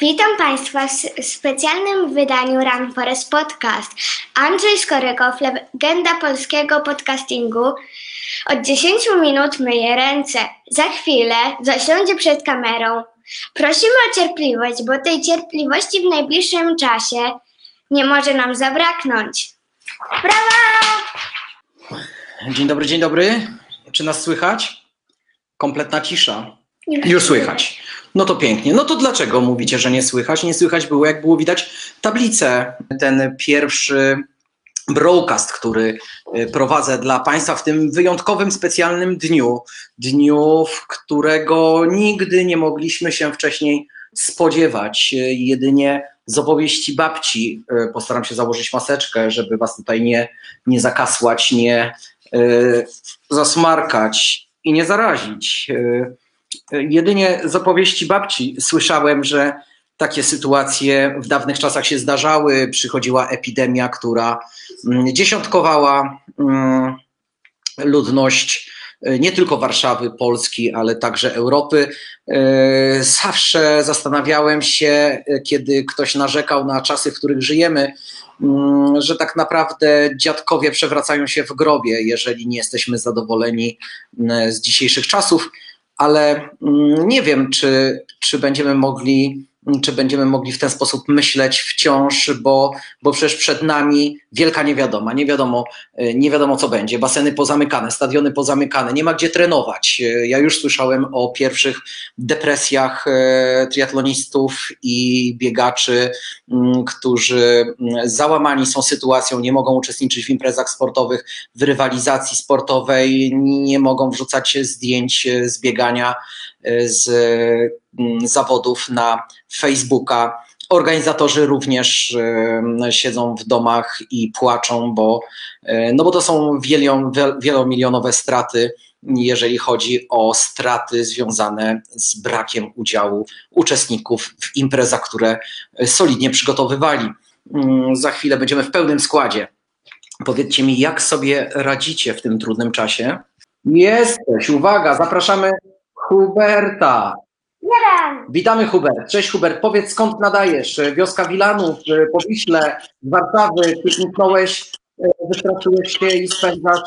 Witam Państwa w specjalnym wydaniu Run Forest Podcast. Andrzej Skorykow, legenda polskiego podcastingu, od 10 minut myje ręce. Za chwilę zasiądzie przed kamerą. Prosimy o cierpliwość, bo tej cierpliwości w najbliższym czasie nie może nam zabraknąć. Brawa! Dzień dobry, dzień dobry. Czy nas słychać? Kompletna cisza. Już słychać. No to pięknie. No to dlaczego mówicie, że nie słychać? Nie słychać było, jak było widać tablicę. Ten pierwszy broadcast, który y, prowadzę dla Państwa w tym wyjątkowym, specjalnym dniu. Dniu, w którego nigdy nie mogliśmy się wcześniej spodziewać. Y, jedynie z opowieści babci y, postaram się założyć maseczkę, żeby Was tutaj nie, nie zakasłać, nie zasmarkać i nie zarazić. Jedynie z opowieści babci słyszałem, że takie sytuacje w dawnych czasach się zdarzały. Przychodziła epidemia, która mm, dziesiątkowała mm, ludność e, nie tylko Warszawy, Polski, ale także Europy. E, zawsze zastanawiałem się, e, kiedy ktoś narzekał na czasy, w których żyjemy, mm, że tak naprawdę dziadkowie przewracają się w grobie, jeżeli nie jesteśmy zadowoleni z dzisiejszych czasów ale mm, nie wiem, czy, czy będziemy mogli czy będziemy mogli w ten sposób myśleć wciąż, bo, bo przecież przed nami wielka niewiadoma, nie wiadomo, e, nie wiadomo co będzie, baseny pozamykane, stadiony pozamykane, nie ma gdzie trenować. E, ja już słyszałem o pierwszych depresjach e, triatlonistów i biegaczy, którzy załamani są sytuacją, nie mogą uczestniczyć w imprezach sportowych, w rywalizacji sportowej, nie mogą wrzucać zdjęć z biegania, z zawodów na Facebooka. Organizatorzy również siedzą w domach i płaczą, bo, e, no bo to są wielomilionowe straty, jeżeli chodzi o straty związane z brakiem udziału uczestników w imprezach, które solidnie przygotowywali. Mm, za chwilę będziemy w pełnym składzie. Powiedzcie mi, jak sobie radzicie w tym trudnym czasie? Jesteś, uwaga, zapraszamy Huberta. Jeden. Witamy Hubert. Cześć Hubert, powiedz skąd nadajesz? Wioska Wilanów, po Wiśle, z Warszawy, ty zniknąłeś, e, wystraszyłeś się i spędzasz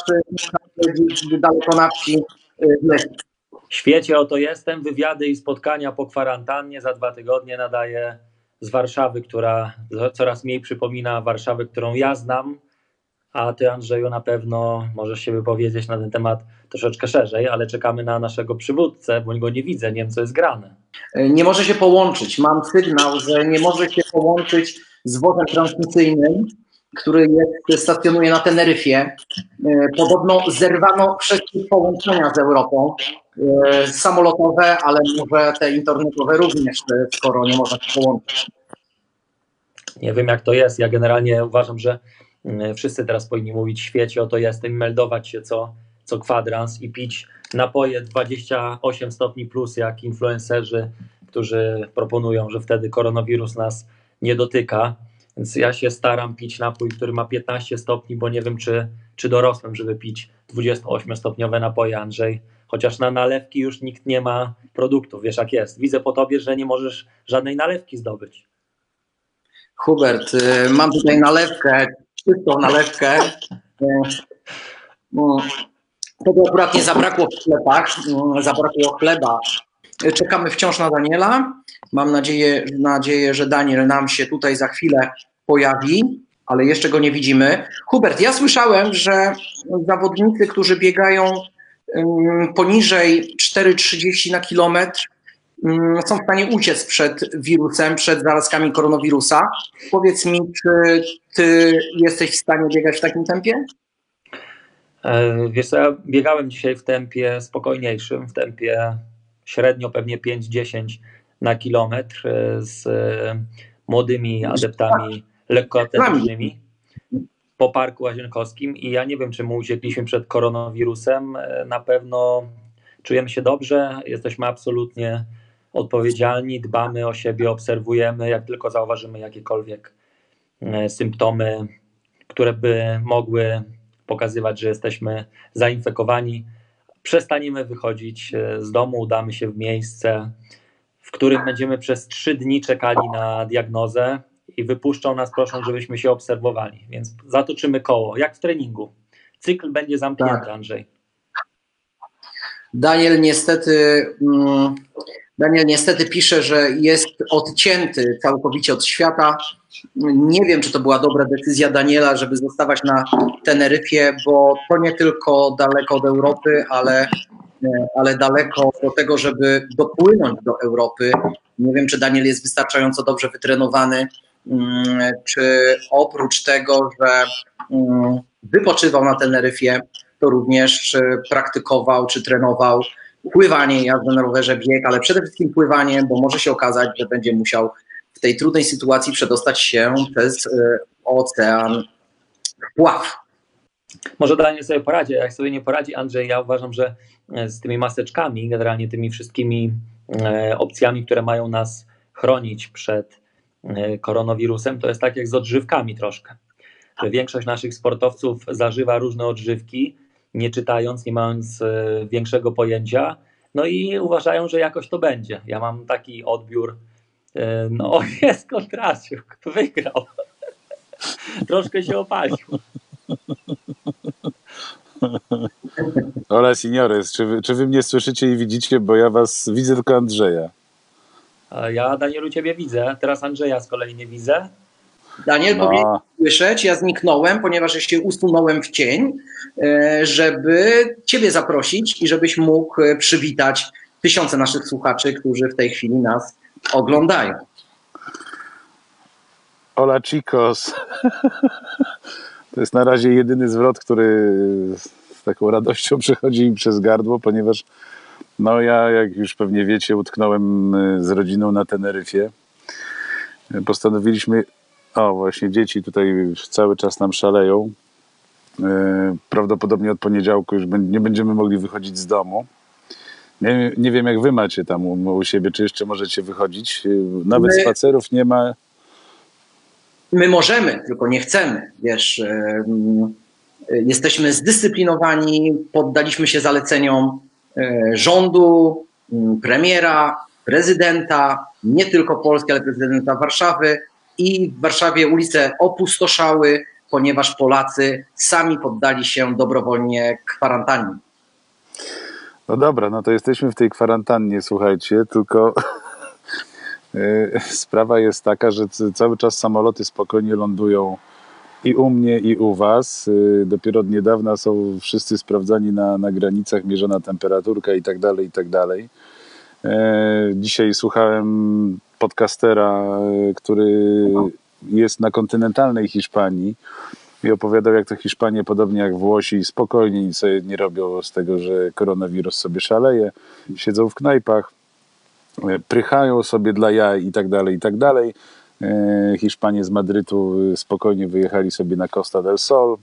gdzieś daleko na wsi w lesie. W świecie oto jestem, wywiady i spotkania po kwarantannie za dwa tygodnie nadaję z Warszawy, która coraz mniej przypomina Warszawę, którą ja znam, a ty Andrzeju na pewno możesz się wypowiedzieć na ten temat troszeczkę szerzej, ale czekamy na naszego przywódcę, bo go nie widzę, nie wiem co jest grane. E, nie może się połączyć. Mam sygnał, że nie może się połączyć z wozem transmisyjnym, który jest, stacjonuje na Teneryfie. E, podobno zerwano wszystkie połączenia z Europą, e, samolotowe, ale może te internetowe również, skoro nie można się połączyć. Nie wiem jak to jest. Ja generalnie uważam, że wszyscy teraz powinni mówić w świecie, oto jestem, meldować się co co kwadrans i pić napoje 28 stopni plus, jak influencerzy, którzy proponują, że wtedy koronawirus nas nie dotyka. Więc ja się staram pić napój, który ma 15 stopni, bo nie wiem, czy, czy dorosłem, żeby pić 28-stopniowe napoje, Andrzej. Chociaż na nalewki już nikt nie ma produktów, wiesz jak jest. Widzę po tobie, że nie możesz żadnej nalewki zdobyć. Hubert, y, mam tutaj nalewkę, czystą nalewkę. No, Wtedy akurat nie zabrakło w sklepach, mm, zabrakło chleba. Czekamy wciąż na Daniela. Mam nadzieję, nadzieję, że Daniel nam się tutaj za chwilę pojawi, ale jeszcze go nie widzimy. Hubert, ja słyszałem, że zawodnicy, którzy biegają mm, poniżej 4,30 na kilometr, mm, są w stanie uciec przed wirusem, przed zarazkami koronawirusa. Powiedz mi, czy ty jesteś w stanie biegać w takim tempie? E, wiesz ja biegałem dzisiaj w tempie spokojniejszym, w tempie średnio pewnie 5-10 na kilometr e, z e, młodymi adeptami lekkoatletycznymi po Parku Łazienkowskim i ja nie wiem, czy mu uciekliśmy przed koronawirusem. Na pewno czujemy się dobrze, jesteśmy absolutnie odpowiedzialni, dbamy o siebie, obserwujemy, jak tylko zauważymy jakiekolwiek symptomy, które by mogły pokazywać, że jesteśmy zainfekowani, przestaniemy wychodzić e, z domu, udamy się w miejsce, w którym będziemy przez trzy dni czekali na diagnozę i wypuszczą nas, proszą, żebyśmy się obserwowali. Więc zatoczymy koło, jak w treningu. Cykl będzie zamknięty, tak. Andrzej. Daniel niestety, mm, Daniel niestety pisze, że jest odcięty całkowicie od świata. Nie wiem, czy to była dobra decyzja Daniela, żeby zostawać na Teneryfie, bo to nie tylko daleko od Europy, ale, ale daleko do tego, żeby dopłynąć do Europy. Nie wiem, czy Daniel jest wystarczająco dobrze wytrenowany, mm, czy oprócz tego, że mm, wypoczywał na Teneryfie, to również praktykował czy trenował pływanie, jazdę na rowerze, bieg, ale przede wszystkim pływanie, bo może się okazać, że będzie musiał w tej trudnej sytuacji przedostać się przez e, ocean pław. Może Daniel sobie poradzi, jak sobie nie poradzi Andrzej, ja uważam, że e, z tymi maseczkami, generalnie tymi wszystkimi e, opcjami, które mają nas chronić przed koronawirusem, to jest tak jak z odżywkami troszkę. Że większość naszych sportowców zażywa różne odżywki, nie czytając, nie mając większego pojęcia, no i uważają, że jakoś to będzie. Ja mam taki odbiór E, no, jest Kontrasiuk, wygrał. Troszkę się opalił. Ola Seniores, czy wy, czy wy mnie słyszycie i widzicie, bo ja was widzę tylko Andrzeja. Ja, Danielu, ciebie widzę. Teraz Andrzeja z kolei nie widzę. Daniel, no. powinien słyszeć, ja zniknąłem, ponieważ ja się usunąłem w cień, e, żeby ciebie zaprosić i żebyś mógł e, przywitać tysiące naszych słuchaczy, którzy w tej chwili nas oglądają. Ola Chicos. To jest na razie jedyny zwrot, który z taką radością przechodzi mi przez gardło, ponieważ no ja, jak już pewnie wiecie, utknąłem y, z rodziną na Teneryfie. Postanowiliśmy, o właśnie dzieci tutaj cały czas nam szaleją. Y, prawdopodobnie od poniedziałku już nie będziemy mogli wychodzić z domu. Nie, nie wiem, jak wy macie tam u, siebie, czy jeszcze możecie wychodzić. Nawet my, spacerów nie ma. My możemy, tylko nie chcemy. Wiesz, jesteśmy zdyscyplinowani, poddaliśmy się zaleceniom e, rządu, premiera, prezydenta, nie tylko Polski, ale prezydenta Warszawy. I w Warszawie ulice opustoszały, ponieważ Polacy sami poddali się dobrowolnie kwarantannie. No dobra, no to jesteśmy w tej kwarantannie, słuchajcie, tylko e, sprawa jest taka, że cały czas samoloty spokojnie lądują i u mnie, i u Was. E, dopiero od niedawna są wszyscy sprawdzani na, na granicach, mierzona temperaturka i tak dalej, i tak dalej. E, dzisiaj słuchałem podcastera, który jest na kontynentalnej Hiszpanii i opowiadał, jak to Hiszpanie, podobnie jak Włosi, spokojnie nic sobie nie robią z tego, że koronawirus sobie szaleje, siedzą w knajpach, e, prychają sobie dla jaj i tak dalej, i tak dalej. E, Hiszpanie z Madrytu spokojnie wyjechali sobie na Costa del Sol,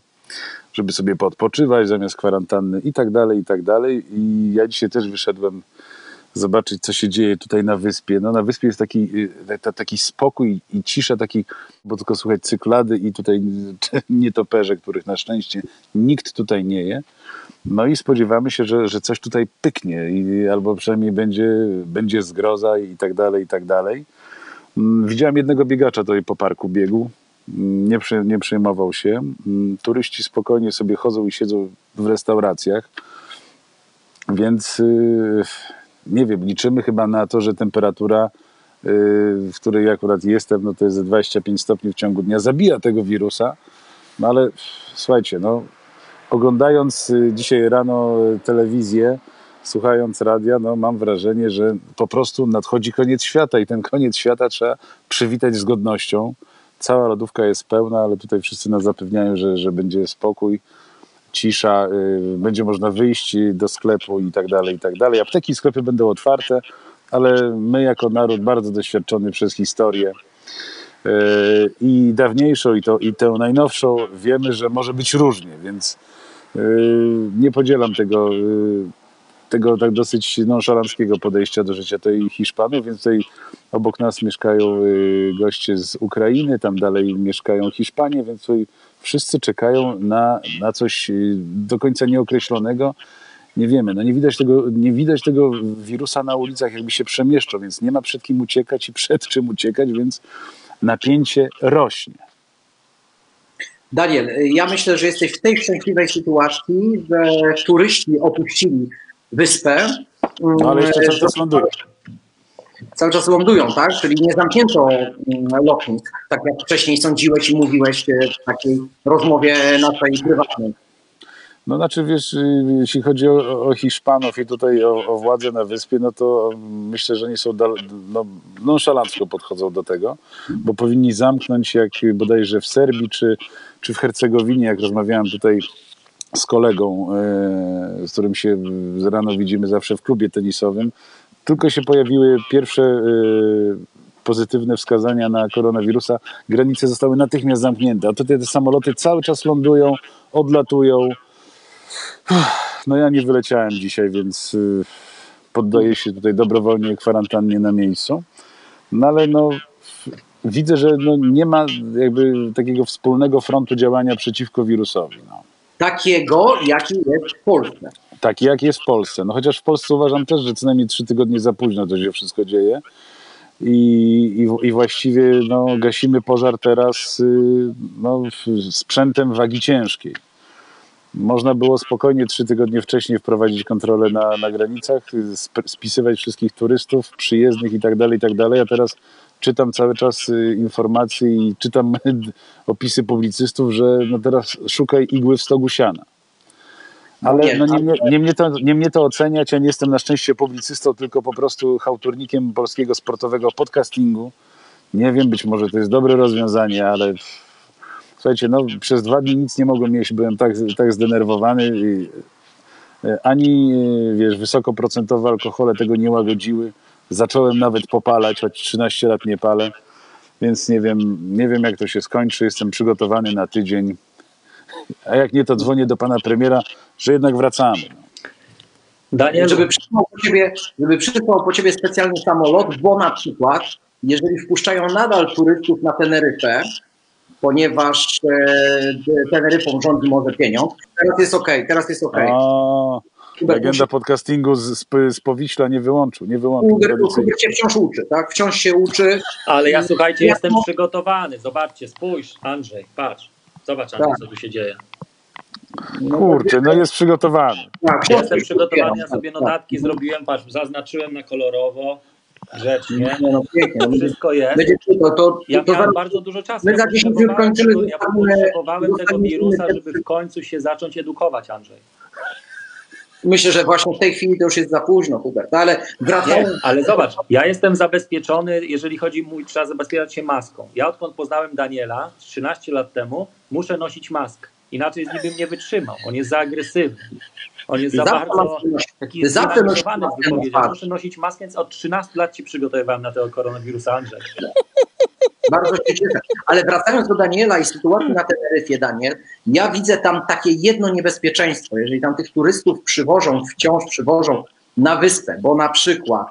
żeby sobie podpoczywać zamiast kwarantanny i tak dalej, i tak dalej. I ja dzisiaj też wyszedłem zobaczyć, co się dzieje tutaj na wyspie. No, na wyspie jest taki, y, taki spokój i cisza, taki, bo tylko słuchać cyklady i tutaj nietoperze, których na szczęście nikt tutaj nie je. No i spodziewamy się, że, że coś tutaj pyknie, i, albo przynajmniej będzie, będzie zgroza i tak dalej, i tak dalej. Mm, widziałem jednego biegacza tutaj po parku biegu. Mm, nie, przy, nie przejmował się. Mm, turyści spokojnie sobie chodzą i siedzą w restauracjach. Więc yy, nie wiem, liczymy chyba na to, że temperatura, y, w której akurat jestem, no to jest 25 stopni w ciągu dnia, zabija tego wirusa. No ale słuchajcie, no, oglądając y, dzisiaj rano telewizję, słuchając radia, no mam wrażenie, że po prostu nadchodzi koniec świata i ten koniec świata trzeba przywitać z godnością. Cała lodówka jest pełna, ale tutaj wszyscy nas zapewniają, że, że będzie spokój cisza, y, będzie można wyjść do sklepu i tak dalej, i tak dalej. Apteki i sklepy będą otwarte, ale my jako naród bardzo doświadczony przez historię y, i dawniejszą, i, to, i tę najnowszą, wiemy, że może być różnie, więc y, nie podzielam tego, tego tak dosyć nonszalanckiego podejścia do życia tej Hiszpanów, więc tutaj obok nas mieszkają goście z Ukrainy, tam dalej mieszkają Hiszpanie, więc tutaj wszyscy czekają na, na coś y, do końca nieokreślonego nie wiemy. No nie widać, tego, nie widać tego wirusa na ulicach, jakby się przemieszczał, więc nie ma przed kim uciekać i przed czym uciekać, więc napięcie rośnie. Daniel, ja myślę, że jesteś w tej szczęśliwej sytuacji, że turyści opuścili wyspę. No ale jeszcze cały czas lądują. Cały czas lądują, tak? Czyli nie zamknięto mm, lotnisk, tak jak wcześniej sądziłeś i mówiłeś e, w takiej rozmowie naszej prywatnej. No znaczy wiesz, y, jeśli chodzi o, o Hiszpanów i tutaj o, o władzę na wyspie, no to myślę, że nie są dal, no, nonszalancko podchodzą do tego, bo powinni zamknąć jak bodajże w Serbii czy, czy w Hercegowinie, jak rozmawiałem tutaj z kolegą, e, z którym się z rano widzimy zawsze w klubie tenisowym, tylko się pojawiły pierwsze e, pozytywne wskazania na koronawirusa, granice zostały natychmiast zamknięte, a tutaj te samoloty cały czas lądują, odlatują, no ja nie wyleciałem dzisiaj, więc y, poddaję się tutaj dobrowolnie kwarantannie na miejscu. No ale no, widzę, że no nie ma jakby takiego wspólnego frontu działania przeciwko wirusowi. No. Takiego, jaki jest w Polsce. Taki, jak jest w Polsce. No chociaż w Polsce uważam też, że co najmniej trzy tygodnie za późno to się wszystko dzieje. I, i, i właściwie no, gasimy pożar teraz y, no, sprzętem wagi ciężkiej. Można było spokojnie trzy tygodnie wcześniej wprowadzić kontrolę na, na granicach, spisywać wszystkich turystów, przyjezdnych i tak dalej, i tak dalej. A teraz czytam cały czas y, informacje i czytam opisy publicystów, że no teraz szukaj igły w stogu siana. Ale no nie, mnie, nie, mnie to, nie mnie to oceniać, ja nie jestem na szczęście publicystą, tylko po prostu hałturnikiem polskiego sportowego podcastingu. Nie wiem, być może to jest dobre rozwiązanie, ale Słuchajcie, no przez dwa dni nic nie mogłem jeść, byłem tak, tak zdenerwowany. E, ani, e, wiesz, wysokoprocentowe alkohole tego nie łagodziły. Zacząłem nawet popalać, choć 13 lat nie palę. Więc nie wiem, nie wiem jak to się skończy. Jestem przygotowany na tydzień. A jak nie, to dzwonię do pana premiera, że jednak wracamy. Daniel, żeby przysłał po ciebie, żeby przysłał po ciebie specjalny samolot, bo na przykład, jeżeli wpuszczają nadal turystów na Teneryfę, ponieważ e, Teneryfą rządzi może pieniądz. Teraz jest ok, teraz jest ok. Legenda podcastingu z, z Powiśla nie wyłączył, nie wyłączył. Hubert, się wciąż uczy, tak? Wciąż się uczy. Ale ja słuchajcie, ja jestem przygotowany. Zobaczcie, spójrz, Andrzej, patrz. Zobacz, Andrzej, tak. co tu się dzieje. No, Kurczę, no jest przygotowany. Tak, ja jestem przygotowany, ja sobie notatki zrobiłem, patrz, zaznaczyłem na kolorowo grzecznie. No, pięknie. No, Wszystko jest. Będzie to, to, ja to miałem bardzo dużo czasu. My za 10 minut kończymy. Ja potrzebowałem tego wirusa, żeby w końcu się zacząć edukować, Andrzej. Myślę, że właśnie w tej chwili to już jest za późno, Hubert, ale wracając... Nie, ale zobacz, ja jestem zabezpieczony, jeżeli chodzi mój, trzeba zabezpieczać się maską. Ja odkąd poznałem Daniela 13 lat temu, muszę nosić maskę. Inaczej z nim nie wytrzymał. On jest za agresywny. On jest za bardzo taki zaaktywowany w wypowiedziach. Muszę nosić maskę, więc od 13 lat ci przygotowywałem na tego koronawirusa, Andrzej. Bardzo się cieszę. Ale wracając do Daniela i sytuacji na Teneryfie, Daniel, ja widzę tam takie jedno niebezpieczeństwo. Jeżeli tam tych turystów przywożą, wciąż przywożą na wyspę, bo na przykład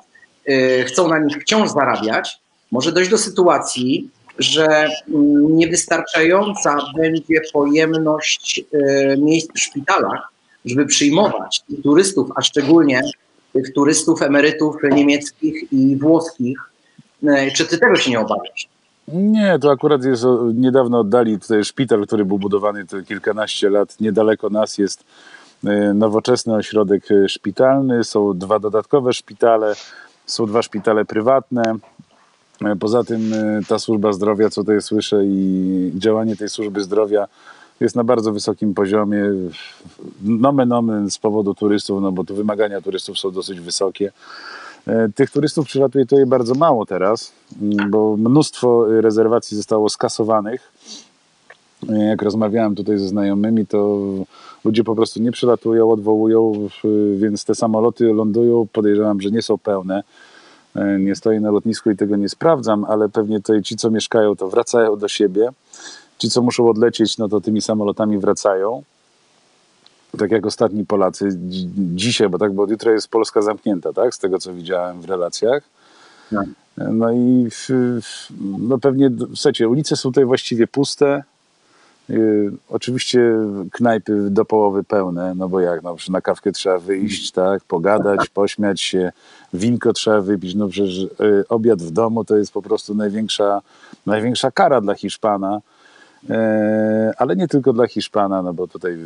y, chcą na nich wciąż zarabiać, może dojść do sytuacji, że mm, niewystarczająca będzie pojemność y, miejsc w szpitalach, żeby przyjmować turystów, a szczególnie tych turystów, emerytów niemieckich i włoskich. Y, czy ty tego się nie obawiasz? Nie, to akurat jest niedawno oddali tutaj szpital, który był budowany kilkanaście lat. Niedaleko nas jest y, nowoczesny ośrodek szpitalny, są dwa dodatkowe szpitale, są dwa szpitale prywatne. E, poza tym e, ta służba zdrowia, co tutaj słyszę, i działanie tej służby zdrowia jest na bardzo wysokim poziomie. Nomen omen z powodu turystów, no bo tu wymagania turystów są dosyć wysokie. E, tych turystów przylatuje tutaj bardzo mało teraz, mm, bo mnóstwo rezerwacji zostało skasowanych. Jak rozmawiałem tutaj ze znajomymi, to ludzie po prostu nie przylatują, odwołują, więc te samoloty lądują. Podejrzewam, że nie są pełne. E, nie stoję na lotnisku i tego nie sprawdzam, ale pewnie tutaj ci, co mieszkają, to wracają do siebie. Ci, co muszą odlecieć, no to tymi samolotami wracają. Tak jak ostatni Polacy dzisiaj, bo tak, bo jutro jest Polska zamknięta, tak? Z tego, co widziałem w relacjach. No, no i no pewnie, słuchajcie, ulice są tutaj właściwie puste. Y, oczywiście knajpy do połowy pełne, no bo jak, no, na kawkę trzeba wyjść, tak, pogadać, pośmiać się, winko trzeba wypić, no przecież y, obiad w domu to jest po prostu największa, największa kara dla Hiszpana, ale nie tylko dla Hiszpana, no bo tutaj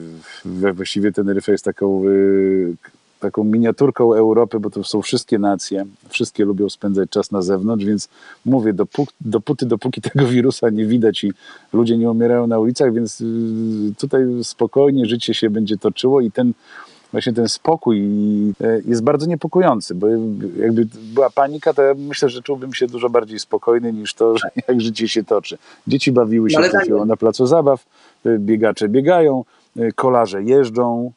właściwie Teneryfa jest taką y, taką miniaturką Europy, bo to są wszystkie nacje, wszystkie lubią spędzać czas na zewnątrz, więc mówię, dopóki, dopóty, dopóki tego wirusa nie widać i ludzie nie umierają na ulicach, więc y, tutaj spokojnie życie się będzie toczyło i ten właśnie ten spokój e, jest bardzo niepokojący, bo jakby była panika, to ja myślę, że czułbym się dużo bardziej spokojny niż to, że jak życie się toczy. Dzieci bawiły się no, na placu zabaw, e, biegacze biegają, e, kolarze jeżdżą,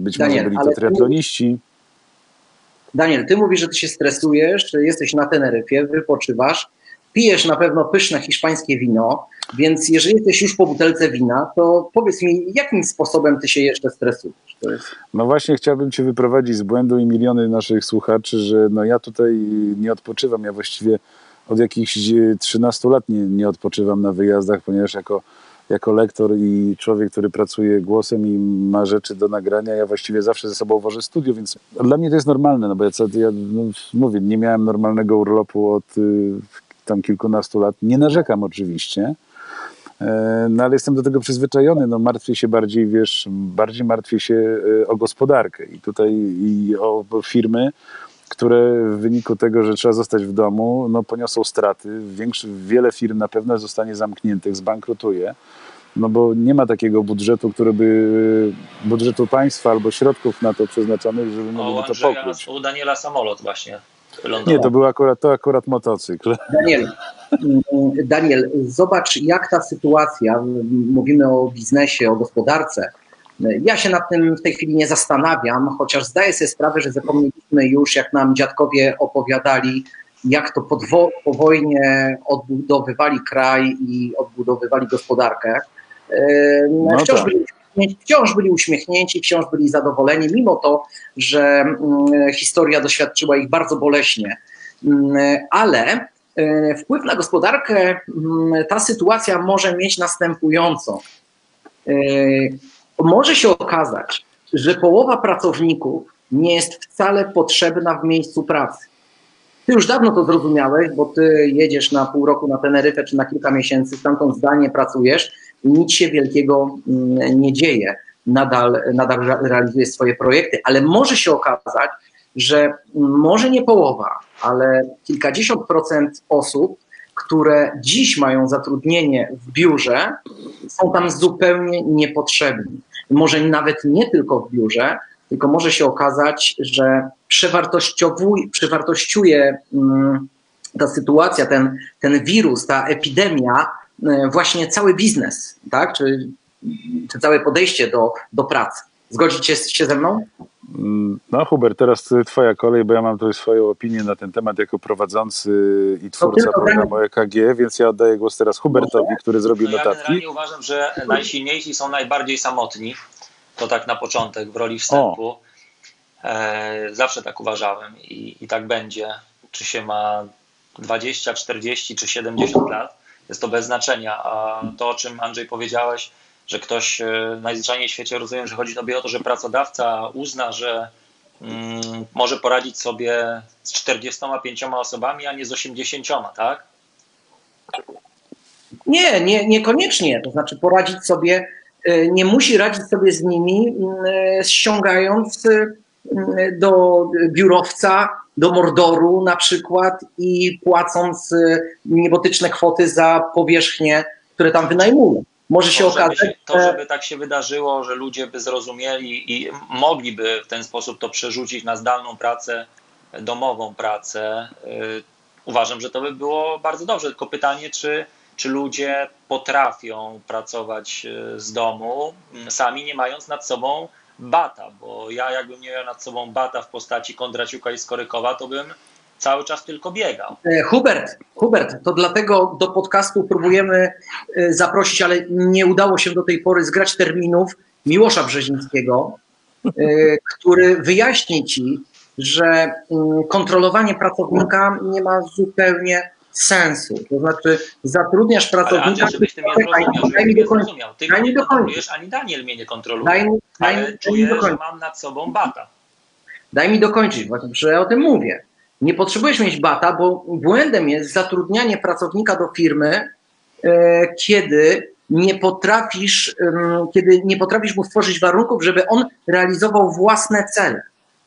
być Daniel, może byli to triatloniści. Daniel, ty mówisz, że ty się stresujesz, jesteś na Teneryfie, wypoczywasz, pijesz na pewno pyszne hiszpańskie wino, więc jeżeli jesteś już po butelce wina, to powiedz mi, jakim sposobem ty się jeszcze stresujesz? No właśnie chciałbym cię wyprowadzić z błędu i miliony naszych słuchaczy, że no ja tutaj nie odpoczywam, ja właściwie od jakichś 13 lat nie, nie odpoczywam na wyjazdach, ponieważ jako jako lektor i człowiek, który pracuje głosem i ma rzeczy do nagrania, ja właściwie zawsze ze sobą wożę studio, więc dla mnie to jest normalne, no bo ja, ja no, mówię, nie miałem normalnego urlopu od y, tam kilkunastu lat. Nie narzekam oczywiście, e, no ale jestem do tego przyzwyczajony, no martwię się bardziej, wiesz, bardziej martwię się e, o gospodarkę i tutaj i o firmy, które w wyniku tego, że trzeba zostać w domu, no poniosą straty. Większy, wiele firm na pewno zostanie zamkniętych, zbankrutuje, no bo nie ma takiego budżetu, który by, budżetu państwa albo środków na to przeznaczonych, żeby mogło to pokryć. U Daniela samolot właśnie lądował. Nie, to był akurat, to akurat motocykl. Daniel, Daniel, zobacz jak ta sytuacja, mówimy o biznesie, o gospodarce, ja się nad tym w tej chwili nie zastanawiam, chociaż zdaję sobie sprawę, że zapomnieliśmy już, jak nam dziadkowie opowiadali, jak to po, po wojnie odbudowywali kraj i odbudowywali gospodarkę. No wciąż, tak. Wciąż byli uśmiechnięci, wciąż byli zadowoleni, mimo to, że mm, historia doświadczyła ich bardzo boleśnie. Mm, ale e, wpływ na gospodarkę mm, ta sytuacja może mieć następującą. E, może się okazać, że połowa pracowników nie jest wcale potrzebna w miejscu pracy. Ty już dawno to zrozumiałeś, bo ty jedziesz na pół roku na Teneryfę czy na kilka miesięcy, stamtąd zdalnie pracujesz nic się wielkiego mm, nie dzieje. Nadal, nadal realizujesz swoje projekty, ale może się okazać, że może nie połowa, ale kilkadziesiąt procent osób które dziś mają zatrudnienie w biurze, są tam zupełnie niepotrzebni. Może nawet nie tylko w biurze, tylko może się okazać, że przewartościuje mm, ta sytuacja, ten, ten wirus, ta epidemia, właśnie cały biznes, tak? czy, czy całe podejście do, do pracy. Zgodzicie się ze mną? Mm, no Hubert, teraz twoja kolej, bo ja mam tutaj swoją opinię na ten temat jako prowadzący i twórca programu EKG, więc ja oddaję głos teraz Hubertowi, który zrobił no notatki. Ja uważam, że najsilniejsi są najbardziej samotni. To tak na początek w roli wstępu. E, zawsze tak uważałem i, i tak będzie. Czy się ma 20, 40 czy 70 lat, jest to bez znaczenia. A to, o czym Andrzej powiedziałeś, że ktoś e, najzwyczajniej w świecie rozumiem, że chodzi tobie o to, że pracodawca uzna, że mm, może poradzić sobie z 45 osobami, a nie z 80, tak? Nie, nie, niekoniecznie. To znaczy poradzić sobie, e, nie musi radzić sobie z nimi, e, ściągając do biurowca, do Mordoru na przykład i płacąc niebotyczne kwoty za powierzchnie, które tam wynajmują. Może się okazać. Żeby się, to, żeby tak się wydarzyło, że ludzie by zrozumieli i mogliby w ten sposób to przerzucić na zdalną pracę, domową pracę, yy, uważam, że to by było bardzo dobrze. Tylko pytanie, czy, czy ludzie potrafią pracować y, z domu, sami nie mając nad sobą bata, bo ja jakbym nie miał nad sobą bata w postaci Kondraciuka i Skorykowa, to bym cały czas tylko biegał. E, Hubert, Hubert, to dlatego do podcastu próbujemy e, zaprosić, ale nie udało się do tej pory zgrać terminów Miłosza Brzezińskiego, e, który wyjaśni ci, że mm, kontrolowanie pracownika nie ma zupełnie sensu. To znaczy zatrudniasz Ale pracownika... Andrzej, żebyś ty mnie zrozumiał, daj mi zrozumiał. Ty Daj mnie ani Daniel mnie nie kontroluje. Daj mi, daj, Ale mi czuję, że dokończyć. mam nad sobą bata. Daj mi dokończyć, właśnie, że ja o tym mówię. Nie potrzebujesz mieć bata, bo błędem jest zatrudnianie pracownika do firmy, e, kiedy nie potrafisz, kiedy nie potrafisz mu stworzyć warunków, żeby on realizował własne cele.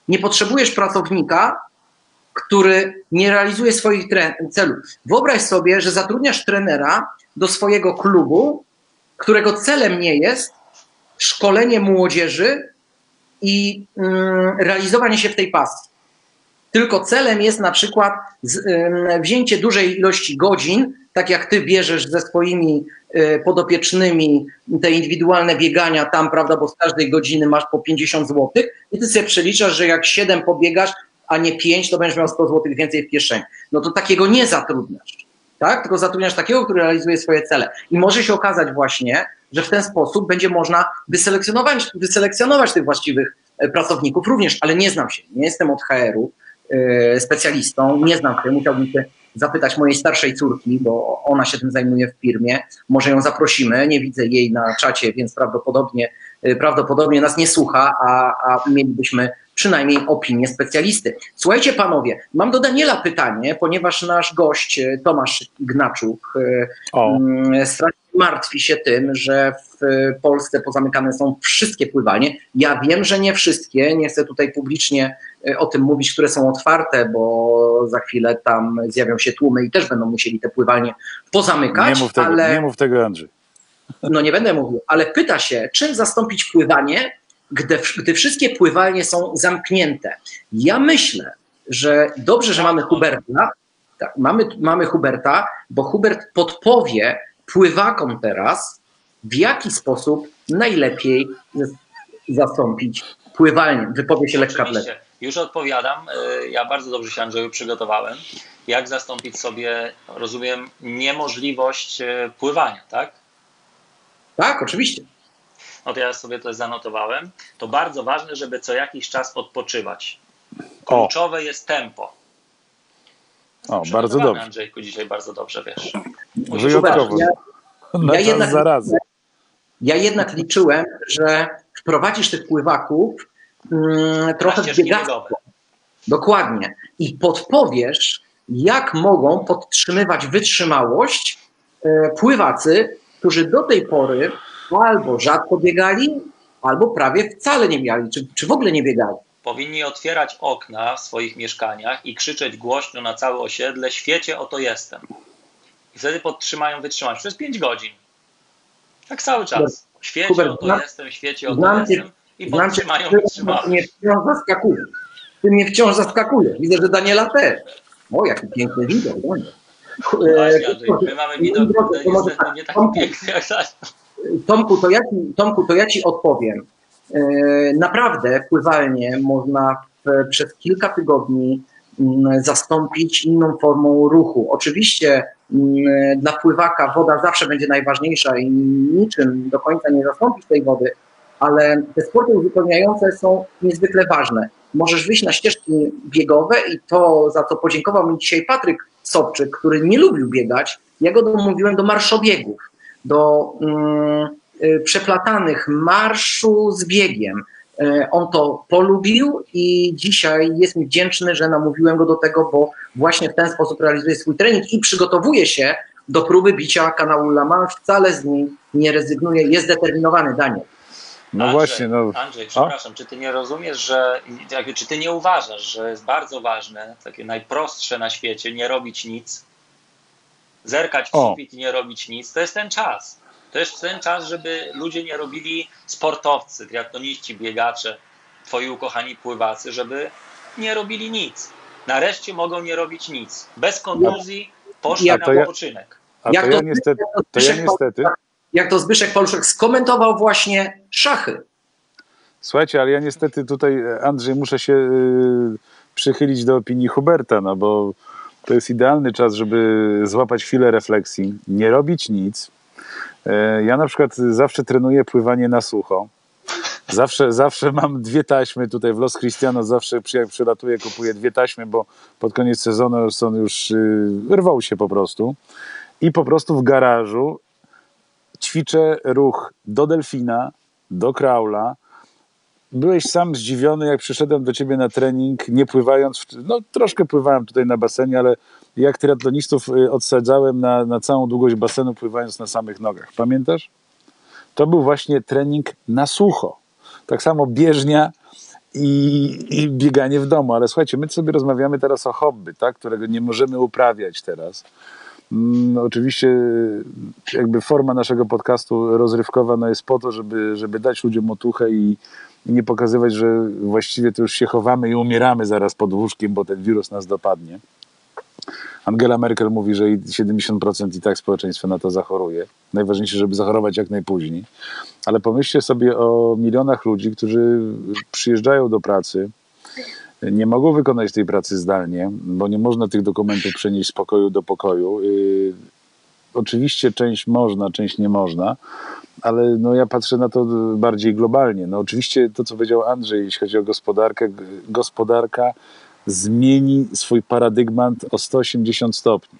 Nie potrzebujesz pracownika, który nie realizuje swoich celów. Wyobraź sobie, że zatrudniasz trenera do swojego klubu, którego celem nie jest szkolenie młodzieży i mm, realizowanie się w tej pasji. Tylko celem jest na przykład z, ym, wzięcie dużej ilości godzin, tak jak ty bierzesz ze swoimi y, podopiecznymi te indywidualne biegania tam, prawda, bo z każdej godziny masz po 50 zł i ty sobie przeliczasz, że jak 7 pobiegasz, a nie 5, to będziesz miał 100 zł więcej w kieszeni. No to takiego nie zatrudniasz, tak? Tylko zatrudniasz takiego, który realizuje swoje cele. I może się okazać właśnie, że w ten sposób będzie można wyselekcjonować, wyselekcjonować tych właściwych e, pracowników również, ale nie znam się, nie jestem od HR-u e, specjalistą, nie znam się, musiałbym się zapytać mojej starszej córki, bo ona się tym zajmuje w firmie, może ją zaprosimy, nie widzę jej na czacie, więc prawdopodobnie, prawdopodobnie nas nie słucha, a, a mielibyśmy przynajmniej opinię specjalisty. Słuchajcie panowie, mam do Daniela pytanie, ponieważ nasz gość e, Tomasz Ignaczuk e, O, Mm, strasznie martwi się tym, że w Polsce pozamykane są wszystkie pływalnie. Ja wiem, że nie wszystkie, nie chcę tutaj publicznie o tym mówić, które są otwarte, bo za chwilę tam zjawią się tłumy i też będą musieli te pływalnie pozamykać, nie mów tego, ale nie mów tego Andrzej. No nie będę mówił, ale pyta się, czym zastąpić pływanie, gdy, gdy wszystkie pływalnie są zamknięte. Ja myślę, że dobrze, że mamy Huberta, tak, mamy, mamy Huberta, bo Hubert podpowie pływakom teraz, w jaki sposób najlepiej zastąpić pływalnię. Wypowie się lekka Oczywiście. Już odpowiadam. Y, Ja bardzo dobrze się Andrzeju przygotowałem. Jak zastąpić sobie, rozumiem, niemożliwość y, pływania, tak? Tak, oczywiście. No to ja sobie to zanotowałem. To bardzo ważne, żeby co jakiś czas odpoczywać. O. Kluczowe jest tempo. O, bardzo dobrze. Andrzejku, dzisiaj bardzo dobrze wiesz. Wyjątkowo. Ja, ja jednak- zarazy. ja jednak liczyłem, że wprowadzisz tych pływaków mm, trochę w biegactwo. Dokładnie. I podpowiesz, jak mogą podtrzymywać wytrzymałość e, pływacy, którzy do tej pory albo rzadko biegali, albo prawie wcale nie biegali, czy, czy w ogóle nie biegali. Powinni otwierać okna w swoich mieszkaniach i krzyczeć głośno na całe osiedle: Świecie, oto jestem. I wtedy podtrzymają wytrzymałość przez 5 godzin. Tak cały czas. Świecie, Hubert, oto jestem, świecie, oto znam cię- jestem. I cię, podtrzymają ty wytrzymałość. mnie wciąż zaskakujesz. Ty mnie wciąż zaskakujesz. Widzę, że Daniela też. O, jaki piękny widok. Daniel. E, my mamy widok może tak, nie taki Tomku, piękny jak Daniel. Tomku, to ja ci, Tomku, to ja ci odpowiem. E, Naprawdę pływalnie można w, przez kilka tygodni mm, zastąpić inną formą ruchu. Oczywiście mm, dla pływaka woda zawsze będzie najważniejsza i niczym do końca nie zastąpić tej wody, ale te sporty uzupełniające są niezwykle ważne. Możesz wyjść na ścieżki biegowe i to, za co podziękował mi dzisiaj Patryk Sobczyk, który nie lubił biegać, ja go domówiłem do marszobiegów, do mm, y, przeplatanych marszu z biegiem. Y, On to polubił i dzisiaj jest mi wdzięczny, że namówiłem go do tego, bo właśnie w ten sposób realizuje swój trening i przygotowuje się do próby bicia kanału La Manche. Wcale z niej nie rezygnuje, jest zdeterminowany, Daniel. No Andrzej, właśnie, no. Andrzej, przepraszam, czy ty nie rozumiesz, że jakby, czy ty nie uważasz, że jest bardzo ważne, takie najprostsze na świecie, nie robić nic, zerkać w O. sufit i nie robić nic, to jest ten czas. To jest ten czas, żeby ludzie nie robili sportowcy, triatloniści, biegacze, twoi ukochani pływacy, żeby nie robili nic. Nareszcie mogą nie robić nic. Bez kontuzji poszli Ja na to ja- wypoczynek. A Jak to ja niestety, to ja Zbyszek niestety, Jak to Zbyszek Paluszek skomentował właśnie szachy. słuchajcie, ale ja niestety tutaj, e, Andrzej, muszę się y, przychylić do opinii Huberta, no bo to jest idealny czas, żeby złapać chwilę refleksji, nie robić nic. E, Ja na przykład zawsze trenuję pływanie na sucho. Zawsze, zawsze mam dwie taśmy tutaj w Los Cristiano, zawsze jak przylatuję kupuję dwie taśmy, bo pod koniec sezonu są już, yy, rwał się po prostu. I po prostu w garażu ćwiczę ruch do delfina, do kraula. Byłeś sam zdziwiony, jak przyszedłem do ciebie na trening, nie pływając, no troszkę pływałem tutaj na basenie, ale jak triatlonistów y, odsadzałem na, na całą długość basenu, pływając na samych nogach. Pamiętasz? To był właśnie trening na sucho. Tak samo bieżnia i, i, bieganie w domu. Ale słuchajcie, my sobie rozmawiamy teraz o hobby, tak? którego nie możemy uprawiać teraz. Mm, oczywiście jakby forma naszego podcastu rozrywkowa no jest po to, żeby, żeby dać ludziom otuchę i, i nie pokazywać, że właściwie to już się chowamy i umieramy zaraz pod łóżkiem, bo ten wirus nas dopadnie. Angela Merkel mówi, że 70% i tak społeczeństwa na to zachoruje. Najważniejsze, żeby zachorować jak najpóźniej. Ale pomyślcie sobie o milionach ludzi, którzy przyjeżdżają do pracy, nie mogą wykonać tej pracy zdalnie, bo nie można tych dokumentów przenieść z pokoju do pokoju. Yy, oczywiście część można, część nie można, ale no ja patrzę na to bardziej globalnie. No oczywiście to, co powiedział Andrzej, jeśli chodzi o gospodarkę, gospodarka zmieni swój paradygmat o 180 stopni.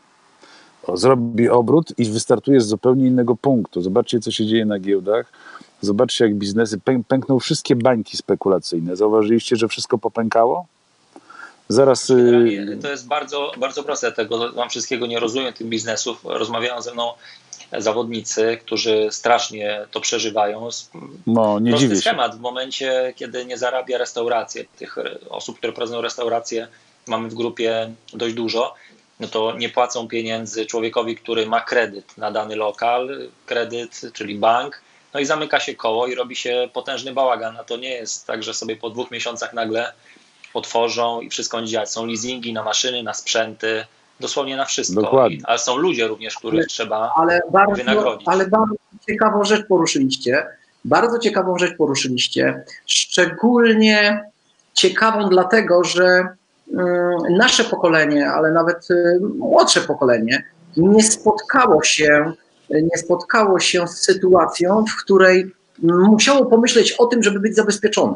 Zrobi obrót i wystartuje z zupełnie innego punktu. Zobaczcie, co się dzieje na giełdach. Zobaczcie, jak biznesy pę pękną wszystkie bańki spekulacyjne. Zauważyliście, że wszystko popękało? Zaraz. Y, to jest bardzo, bardzo proste. Tego wam wszystkiego nie rozumiem, tych biznesów. Rozmawiają ze mną zawodnicy, którzy strasznie to przeżywają. No, nie Prosty schemat. W momencie, kiedy nie zarabia restauracja, tych osób, które prowadzą restaurację, mamy w grupie dość dużo, no to nie płacą pieniędzy człowiekowi, który ma kredyt na dany lokal, kredyt, czyli bank, no i zamyka się koło i robi się potężny bałagan. A to nie jest tak, że sobie po dwóch miesiącach nagle otworzą i wszystko działać. Są leasingi na maszyny, na sprzęty, dosłownie na wszystko. Dokładnie. I, ale są ludzie również, których ale, trzeba ale bardzo, wynagrodzić. Ale bardzo ciekawą rzecz poruszyliście. Bardzo ciekawą rzecz poruszyliście. Szczególnie ciekawą dlatego, że nasze pokolenie, ale nawet y, młodsze pokolenie nie spotkało się, nie spotkało się z sytuacją, w której musiało pomyśleć o tym, żeby być zabezpieczone.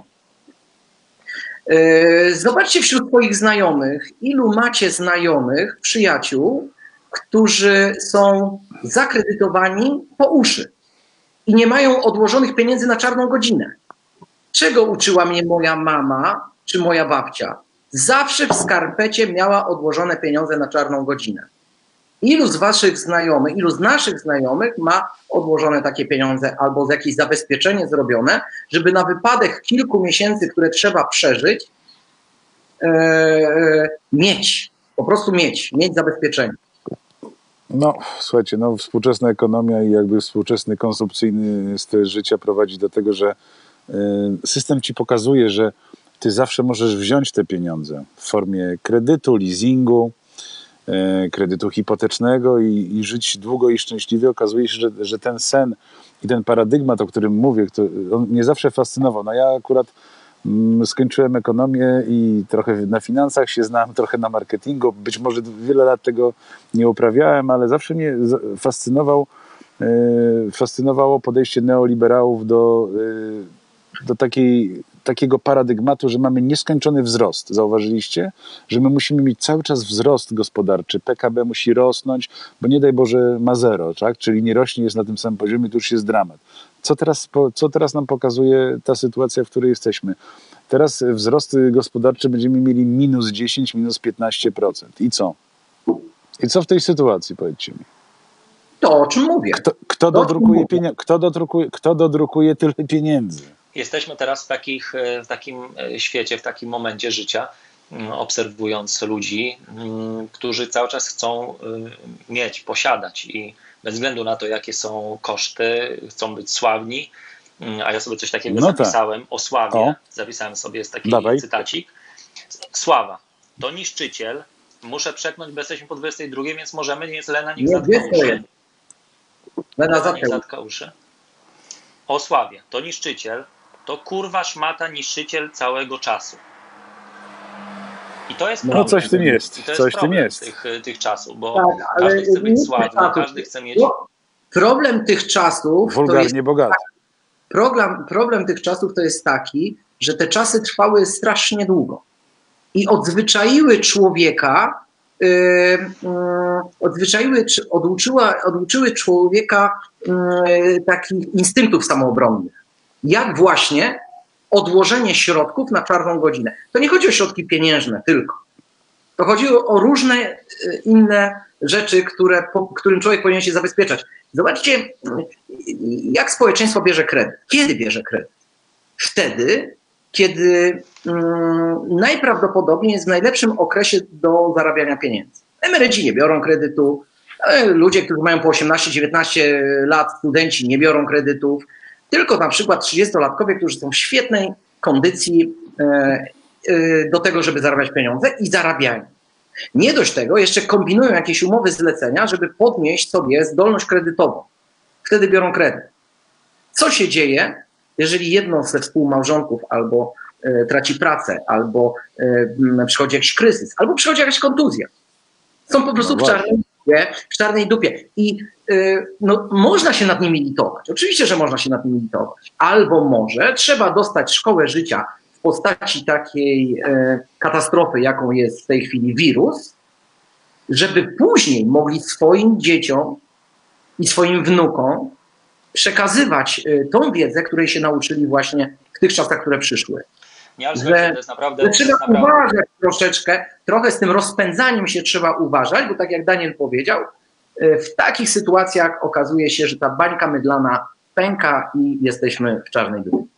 E, zobaczcie wśród swoich znajomych, ilu macie znajomych, przyjaciół, którzy są zakredytowani po uszy i nie mają odłożonych pieniędzy na czarną godzinę. Czego uczyła mnie moja mama czy moja babcia? Zawsze w skarpecie miała odłożone pieniądze na czarną godzinę. Ilu z waszych znajomych, ilu z naszych znajomych ma odłożone takie pieniądze albo jakieś zabezpieczenie zrobione, żeby na wypadek kilku miesięcy, które trzeba przeżyć, e, mieć, po prostu mieć, mieć zabezpieczenie. No, słuchajcie, no, współczesna ekonomia i jakby współczesny konsumpcyjny styl życia prowadzi do tego, że e, system ci pokazuje, że ty zawsze możesz wziąć te pieniądze w formie kredytu, leasingu, E, kredytu hipotecznego i, i, żyć długo i szczęśliwie, okazuje się, że, że ten sen i ten paradygmat, o którym mówię, który, on mnie zawsze fascynował. No ja akurat mm, skończyłem ekonomię i trochę na finansach się znam, trochę na marketingu. Być może wiele lat tego nie uprawiałem, ale zawsze mnie fascynował, e, fascynowało podejście neoliberałów do, e, do takiej takiego paradygmatu, że mamy nieskończony wzrost. Zauważyliście? Że my musimy mieć cały czas wzrost gospodarczy. PKB musi rosnąć, bo nie daj Boże ma zero, tak? czyli nie rośnie, jest na tym samym poziomie, to już jest dramat. Co teraz, co teraz nam pokazuje ta sytuacja, w której jesteśmy? Teraz wzrost gospodarczy będziemy mieli minus 10, minus 15%. I co? I co w tej sytuacji, powiedzcie mi? To, o czym mówię. Kto, kto, dodrukuje, pieniądze? kto, dodrukuje, kto dodrukuje tyle pieniędzy? Jesteśmy teraz w, takich, e, w takim e, świecie, w takim momencie życia, mm, obserwując ludzi, mm, którzy cały czas chcą e, mieć, posiadać i bez względu na to, jakie są koszty, chcą być sławni. Mm, a ja sobie coś takiego no tak. zapisałem tak. o sławie. O. Zapisałem sobie jest taki Dawaj. cytacik. Sława to niszczyciel. Muszę przeknąć, bo jesteśmy po 22, więc możemy, więc Lena niech zatka uszy. Lena zatka uszy. O sławie to niszczyciel to kurwa szmata niszczyciel całego czasu. I to jest no, problem. No coś w tym jest. To jest coś w tym jest. Tych, tych czasów, bo tak, każdy chce być sławny, każdy chce mieć... Problem tych czasów... Wulgarnie bogaty. problem, problem tych czasów to jest taki, że te czasy trwały strasznie długo i odzwyczaiły człowieka, yy, yy, odzwyczaiły, oduczyła, oduczyły człowieka yy, takich instynktów samoobronnych. Jak właśnie odłożenie środków na czarną godzinę. To nie chodzi o środki pieniężne tylko. To chodzi o różne yy, inne rzeczy, które, po, którym człowiek powinien się zabezpieczać. Zobaczcie, jak społeczeństwo bierze kredyt. Kiedy bierze kredyt? Wtedy, kiedy um, najprawdopodobniej jest w najlepszym okresie do zarabiania pieniędzy. Emeryci nie biorą kredytu, ludzie, którzy mają po 18-19 lat, studenci nie biorą kredytów, tylko na przykład 30-latkowie, którzy są w świetnej kondycji e, e, do tego, żeby zarabiać pieniądze i zarabiają. Nie dość tego, jeszcze kombinują jakieś umowy zlecenia, żeby podnieść sobie zdolność kredytową. Wtedy biorą kredyt. Co się dzieje, jeżeli jedno ze współmałżonków albo e, traci pracę, albo przychodzi jakiś kryzys, albo przychodzi jakaś kontuzja? Są po prostu no w, czarnej dupie, w czarnej dupie. I e, no, można się nad nimi litować. Oczywiście, że można się nad nimi litować. Albo może trzeba dostać szkołę życia postaci takiej e, katastrofy, jaką jest w tej chwili wirus, żeby później mogli swoim dzieciom i swoim wnukom przekazywać e, tą wiedzę, której się nauczyli właśnie w tych czasach, które przyszły. Nie, ale że, to jest naprawdę. Że trzeba naprawdę... uważać troszeczkę, trochę z tym rozpędzaniem się trzeba uważać, bo tak jak Daniel powiedział, e, w takich sytuacjach okazuje się, że ta bańka mydlana pęka i jesteśmy w czarnej dupie.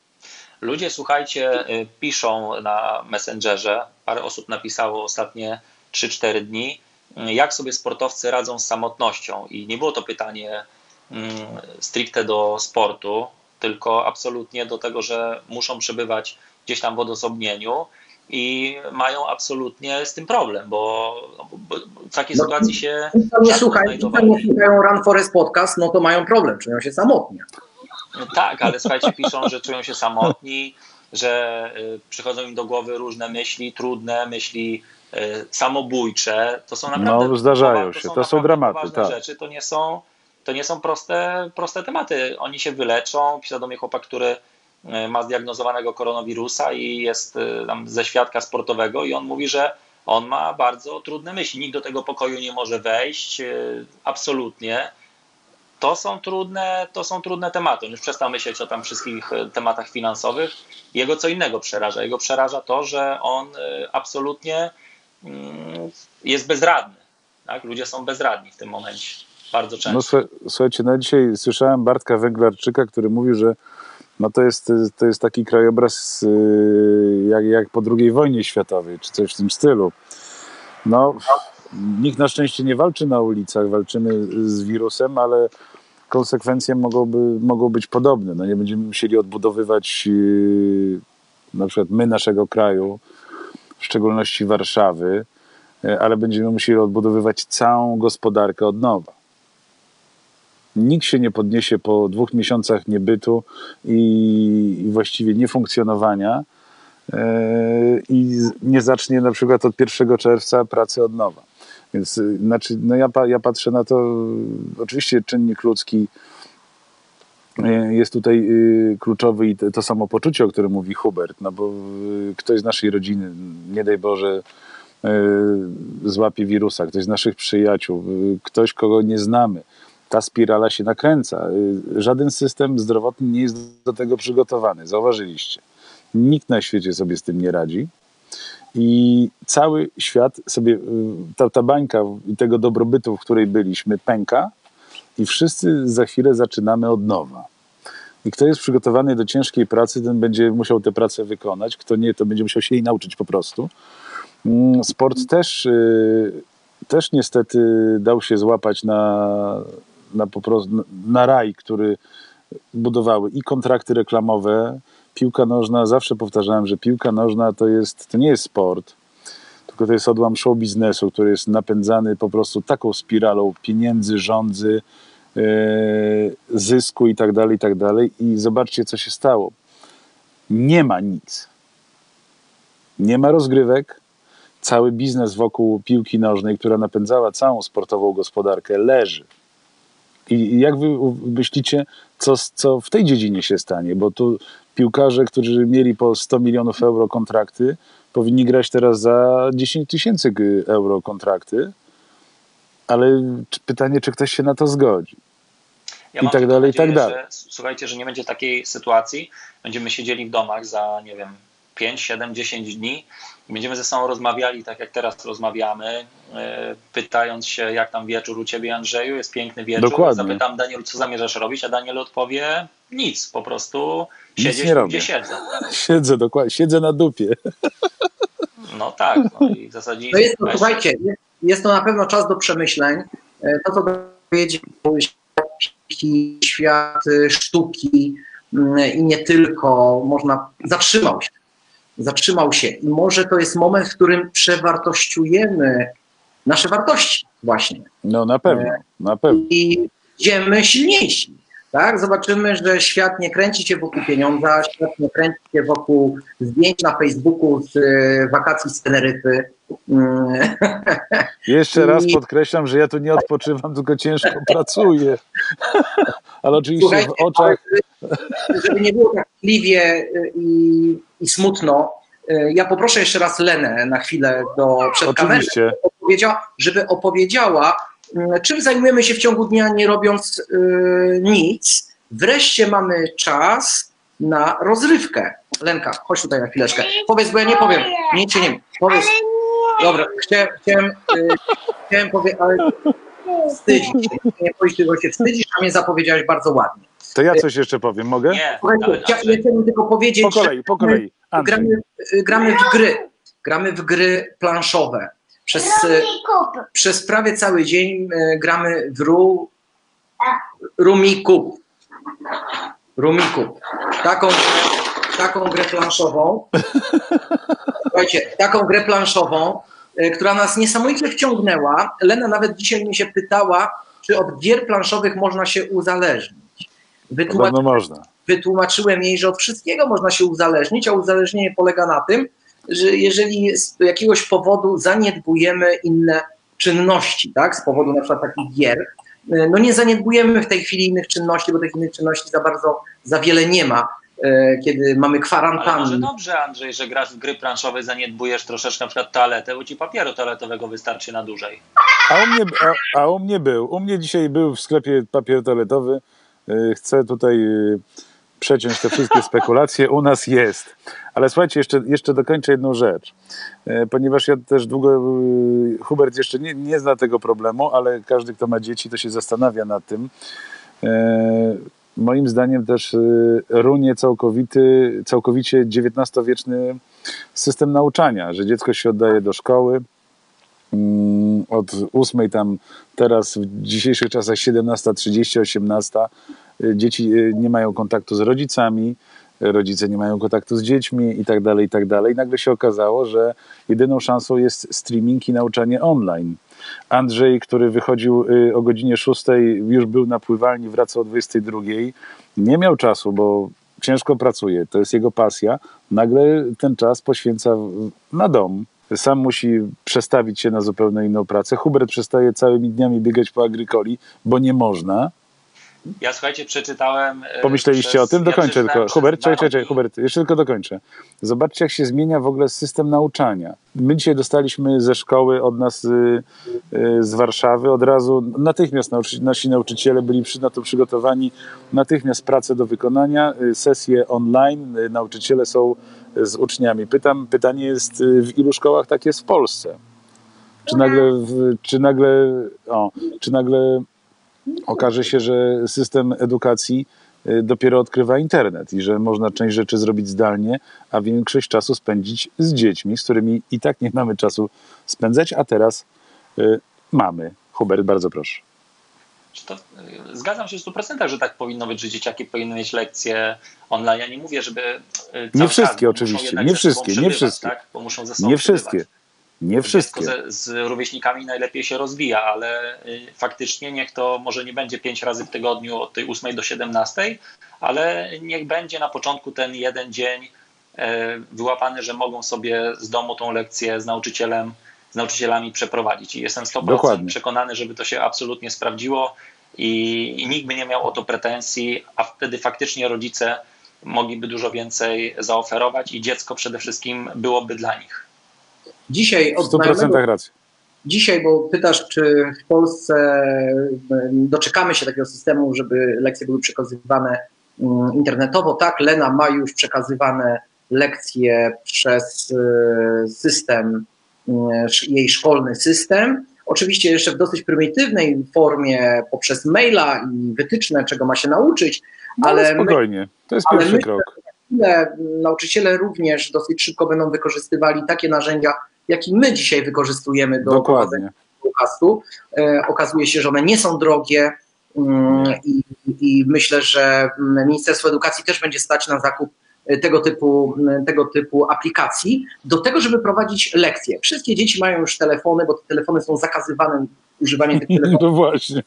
Ludzie, słuchajcie, y, piszą na Messengerze, parę osób napisało ostatnie 3-4 dni, y, jak sobie sportowcy radzą z samotnością. I nie było to pytanie mm, stricte do sportu, tylko absolutnie do tego, że muszą przebywać gdzieś tam w odosobnieniu i mają absolutnie z tym problem, bo, bo w takiej no, sytuacji się. Nie słuchają, nie słuchają Run Forest Podcast, no to mają problem, czują się samotnie. No tak, ale słuchajcie, piszą, że czują się samotni, że y, przychodzą im do głowy różne myśli, trudne myśli y, samobójcze. To są naprawdę. No, zdarzają się, to są, to są dramaty. Tak. rzeczy. To nie są, to nie są proste, proste tematy. Oni się wyleczą. Pisał do mnie chłopak, który ma zdiagnozowanego koronawirusa i jest tam ze świadka sportowego, i on mówi, że on ma bardzo trudne myśli. Nikt do tego pokoju nie może wejść, absolutnie to są trudne, to są trudne tematy. On już przestał myśleć o tam wszystkich e, tematach finansowych. Jego co innego przeraża. Jego przeraża to, że on e, absolutnie mm, jest bezradny. Tak? Ludzie są bezradni w tym momencie. Bardzo często. No, słuchajcie, no dzisiaj słyszałem Bartka Węglarczyka, który mówił, że no to, jest, to jest taki krajobraz e, jak, jak po II wojnie światowej, czy coś w tym stylu. No, Nikt na szczęście nie walczy na ulicach, walczymy z wirusem, ale konsekwencje mogą, mogą być podobne. No nie będziemy musieli odbudowywać yy, na przykład my naszego kraju, w szczególności Warszawy, yy, ale będziemy musieli odbudowywać całą gospodarkę od nowa. Nikt się nie podniesie po dwóch miesiącach niebytu i, i właściwie niefunkcjonowania yy, i nie zacznie na przykład od 1 czerwca pracy od nowa. Więc y, znaczy, no ja, ja patrzę na to, oczywiście czynnik ludzki y, jest tutaj y, kluczowy i to samopoczucie, o którym mówi Hubert, no bo ktoś z naszej rodziny, nie daj Boże, złapie wirusa, ktoś z naszych przyjaciół, ktoś, kogo nie znamy. Ta spirala się nakręca. Żaden system zdrowotny nie jest do tego przygotowany. Zauważyliście. Nikt na świecie sobie z tym nie radzi. I cały świat sobie, y, ta, ta bańka tego dobrobytu, w której byliśmy, pęka i wszyscy za chwilę zaczynamy od nowa. I kto jest przygotowany do ciężkiej pracy, ten będzie musiał tę pracę wykonać. Kto nie, to będzie musiał się jej nauczyć po prostu. Mm, sport też, y, też niestety dał się złapać na, na, po prostu, na raj, który budowały i kontrakty reklamowe, piłka nożna, zawsze powtarzałem, że piłka nożna to, jest, to nie jest sport, tylko to jest odłam show biznesu, który jest napędzany po prostu taką spiralą pieniędzy, rządzy, yy, zysku i tak dalej, i tak dalej. I zobaczcie, co się stało. Nie ma nic. Nie ma rozgrywek. Cały biznes wokół piłki nożnej, która napędzała całą sportową gospodarkę, leży. I jak wy myślicie, co, co w tej dziedzinie się stanie? Bo tu piłkarze, którzy mieli po 100 milionów euro kontrakty, powinni grać teraz za 10 tysięcy euro kontrakty, ale pytanie, czy ktoś się na to zgodzi. Ja I tak dalej, nadzieję, i tak dalej. Że, słuchajcie, że nie będzie takiej sytuacji, będziemy siedzieli w domach za, nie wiem, 5, 7, 10 dni będziemy ze sobą rozmawiali, tak jak teraz rozmawiamy, e, pytając się, jak tam wieczór u ciebie, Andrzeju, jest piękny wieczór. Dokładnie. Zapytam Daniel, co zamierzasz robić, a Daniel odpowie nic, po prostu siedzieć nie robię. gdzie siedzę. Siedzę dokładnie, siedzę na dupie. No tak, no i w zasadzie... No jest to, jeszcze- słuchajcie, jest, to na pewno czas do przemyśleń. E, To, co powiedział świat, świat sztuki mm, i nie tylko, można, zatrzymał się. Zatrzymał się i może to jest moment, w którym przewartościujemy nasze wartości właśnie No na pewno, na pewno. i idziemy silniejsi. Tak? Zobaczymy, że świat nie kręci się wokół pieniądza, świat nie kręci się wokół zdjęć na Facebooku z e, wakacji z Teneryfy. Mm, Jeszcze raz podkreślam, że ja tu nie odpoczywam, tylko ciężko pracuję. Ale oczywiście Słuchajcie, w oczach. żeby nie było tak y, i, i smutno, y, ja poproszę jeszcze raz Lenę na chwilę do przed kamerą, żeby opowiedziała, żeby opowiedziała, y, czym zajmujemy się w ciągu dnia, nie robiąc y, nic. Wreszcie mamy czas na rozrywkę. Lenka, chodź tutaj na chwileczkę. Powiedz, bo ja nie powiem. Nic się nie wiem. Powiedz. Dobra, chciałem, chciałem, y, chciałem powiedzieć, ale wstydzisz się. Nie powiedzieć, tylko się wstydzisz, a mnie zapowiedziałeś bardzo ładnie. To ja coś jeszcze powiem, mogę? Nie, Słuchajcie, ja chciałbym tylko powiedzieć, Po kolei, po kolei. gramy, y, gramy w gry. Gramy w gry planszowe. Przez, y, przez prawie cały dzień y, gramy w ru, Rumiku. Rumiku. Taką, taką grę planszową. Słuchajcie, taką grę planszową, która nas niesamowicie wciągnęła. Lena nawet dzisiaj mnie się pytała, czy od gier planszowych można się uzależnić. Wytłumacz, Podobno można. wytłumaczyłem jej, że od wszystkiego można się uzależnić, a uzależnienie polega na tym, że jeżeli z jakiegoś powodu zaniedbujemy inne czynności, tak, z powodu na przykład takich gier, y, no nie zaniedbujemy w tej chwili innych czynności, bo tych innych czynności za bardzo, za wiele nie ma, y, kiedy mamy Ale może dobrze, Andrzej, że grasz w gry planszowe, zaniedbujesz troszeczkę na przykład toaletę, bo ci papieru toaletowego wystarczy na dłużej. A u, mnie, a, a u mnie był. U mnie dzisiaj był w sklepie papier toaletowy. Y, Chcę tutaj y, przeciąć te wszystkie spekulacje. U nas jest. Ale słuchajcie, jeszcze, jeszcze dokończę jedną rzecz. Y, Ponieważ ja też długo, Hubert jeszcze nie, nie zna tego problemu, ale każdy, kto ma dzieci, to się zastanawia nad tym. Moim zdaniem też runie całkowity, całkowicie XIX-wieczny system nauczania, że dziecko się oddaje do szkoły, od ósmej tam teraz w dzisiejszych czasach 17.30, 18 y, dzieci y, nie mają kontaktu z rodzicami, rodzice nie mają kontaktu z dziećmi i tak dalej, i tak dalej. Nagle się okazało, że jedyną szansą jest streaming i nauczanie online. Andrzej, który wychodził y, o godzinie 6, już był na pływalni, wracał o 22, nie miał czasu, bo ciężko pracuje, to jest jego pasja. Nagle ten czas poświęca na dom, sam musi przestawić się na zupełnie inną pracę. Hubert przestaje całymi dniami biegać po agrykoli, bo nie można. Ja słuchajcie, przeczytałem. e, Pomyśleliście przez- o tym? ja Dokończę przeczytałem tylko. Hubert, czekaj, czekaj, roki- Hubert, jeszcze tylko dokończę. Zobaczcie, jak się zmienia w ogóle system nauczania. My dzisiaj dostaliśmy ze szkoły od nas y, y, z Warszawy od razu, natychmiast nauczy, nasi nauczyciele byli na to przygotowani, natychmiast pracę do wykonania, y, sesje online, nauczyciele są z uczniami. Pytam, pytanie jest, y, w ilu szkołach tak jest w Polsce? Czy nagle, czy nagle, o, czy nagle okaże się, że system edukacji y, dopiero odkrywa internet i że można część rzeczy zrobić zdalnie, a większość czasu spędzić z dziećmi, z którymi i tak nie mamy czasu spędzać, a teraz y, mamy. Hubert, bardzo proszę. To, y, zgadzam się w 100%, że tak powinno być, że dzieciaki powinny mieć lekcje online. Ja nie mówię, żeby. y, Nie wszystkie oczywiście, nie wszystkie, nie wszystkie. Tak? Bo muszą ze sobą Nie przebywać. wszystkie. Nie wszystkie. Dziecko z rówieśnikami najlepiej się rozwija, ale y, faktycznie niech to może nie będzie pięć razy w tygodniu od tej 8 do 17, ale niech będzie na początku ten jeden dzień y, wyłapany, że mogą sobie z domu tą lekcję z nauczycielem, nauczycielami przeprowadzić. I jestem 100% Dokładnie. przekonany, żeby to się absolutnie sprawdziło. i, i nikt by nie miał o to pretensji, a wtedy faktycznie rodzice mogliby dużo więcej zaoferować i dziecko przede wszystkim byłoby dla nich. Dzisiaj W 100% racji. Dzisiaj, bo pytasz, czy w Polsce doczekamy się takiego systemu, żeby lekcje były przekazywane mm, internetowo. Tak, Lena ma już przekazywane lekcje przez y, system, jej szkolny system. Oczywiście jeszcze w dosyć prymitywnej formie, poprzez maila i wytyczne, czego ma się nauczyć, no, ale spokojnie, my, to jest pierwszy krok. Nauczyciele również dosyć szybko będą wykorzystywali takie narzędzia, jakie my dzisiaj wykorzystujemy do prowadzenia podcastu. E, okazuje się, że one nie są drogie mm, i, i myślę, że Ministerstwo Edukacji też będzie stać na zakup tego typu, tego typu aplikacji, do tego, żeby prowadzić lekcje. Wszystkie dzieci mają już telefony, bo te telefony są zakazywane używanie tych telefonów. No właśnie.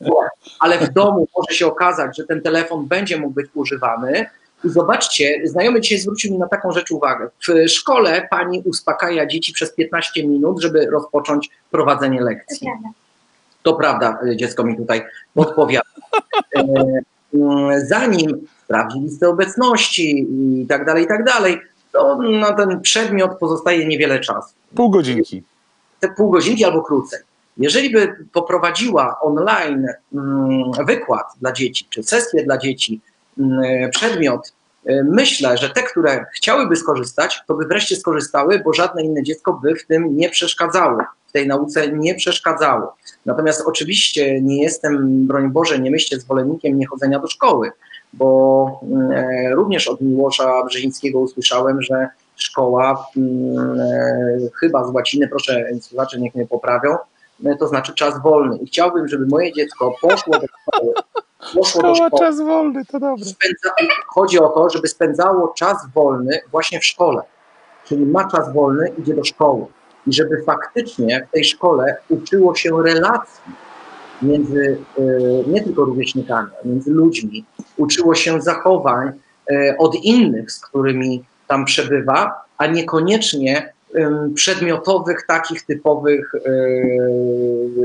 Ale w domu może się okazać, że ten telefon będzie mógł być używany. I zobaczcie, znajomy dzisiaj zwrócił mi na taką rzecz uwagę. W szkole pani uspokaja dzieci przez 15 minut, żeby rozpocząć prowadzenie lekcji. To prawda, dziecko mi tutaj podpowiada. E, mm, zanim sprawdzi listę obecności i tak dalej, i tak dalej, to na ten przedmiot pozostaje niewiele czasu. Pół godzinki. Te pół godzinki albo krócej. Jeżeli by poprowadziła online mm, wykład dla dzieci, czy sesję dla dzieci, mm, przedmiot, y, myślę, że te, które chciałyby skorzystać, to by wreszcie skorzystały, bo żadne inne dziecko by w tym nie przeszkadzało, w tej nauce nie przeszkadzało. Natomiast oczywiście nie jestem, broń Boże, nie myślę zwolennikiem niechodzenia do szkoły, bo e, również od Miłosza Brzezińskiego usłyszałem, że szkoła, mm, e, chyba z łaciny, proszę słuchacze, niech mnie poprawią, e, to znaczy czas wolny. I chciałbym, żeby moje dziecko poszło do szkoły. Poszło do szkoły. czas wolny, to dobrze. Chodzi o to, żeby spędzało czas wolny właśnie w szkole. Czyli ma czas wolny, idzie do szkoły. I żeby faktycznie w tej szkole uczyło się relacji między nie tylko rówieśnikami, ale między ludźmi, uczyło się zachowań od innych, z którymi tam przebywa, a niekoniecznie przedmiotowych, takich typowych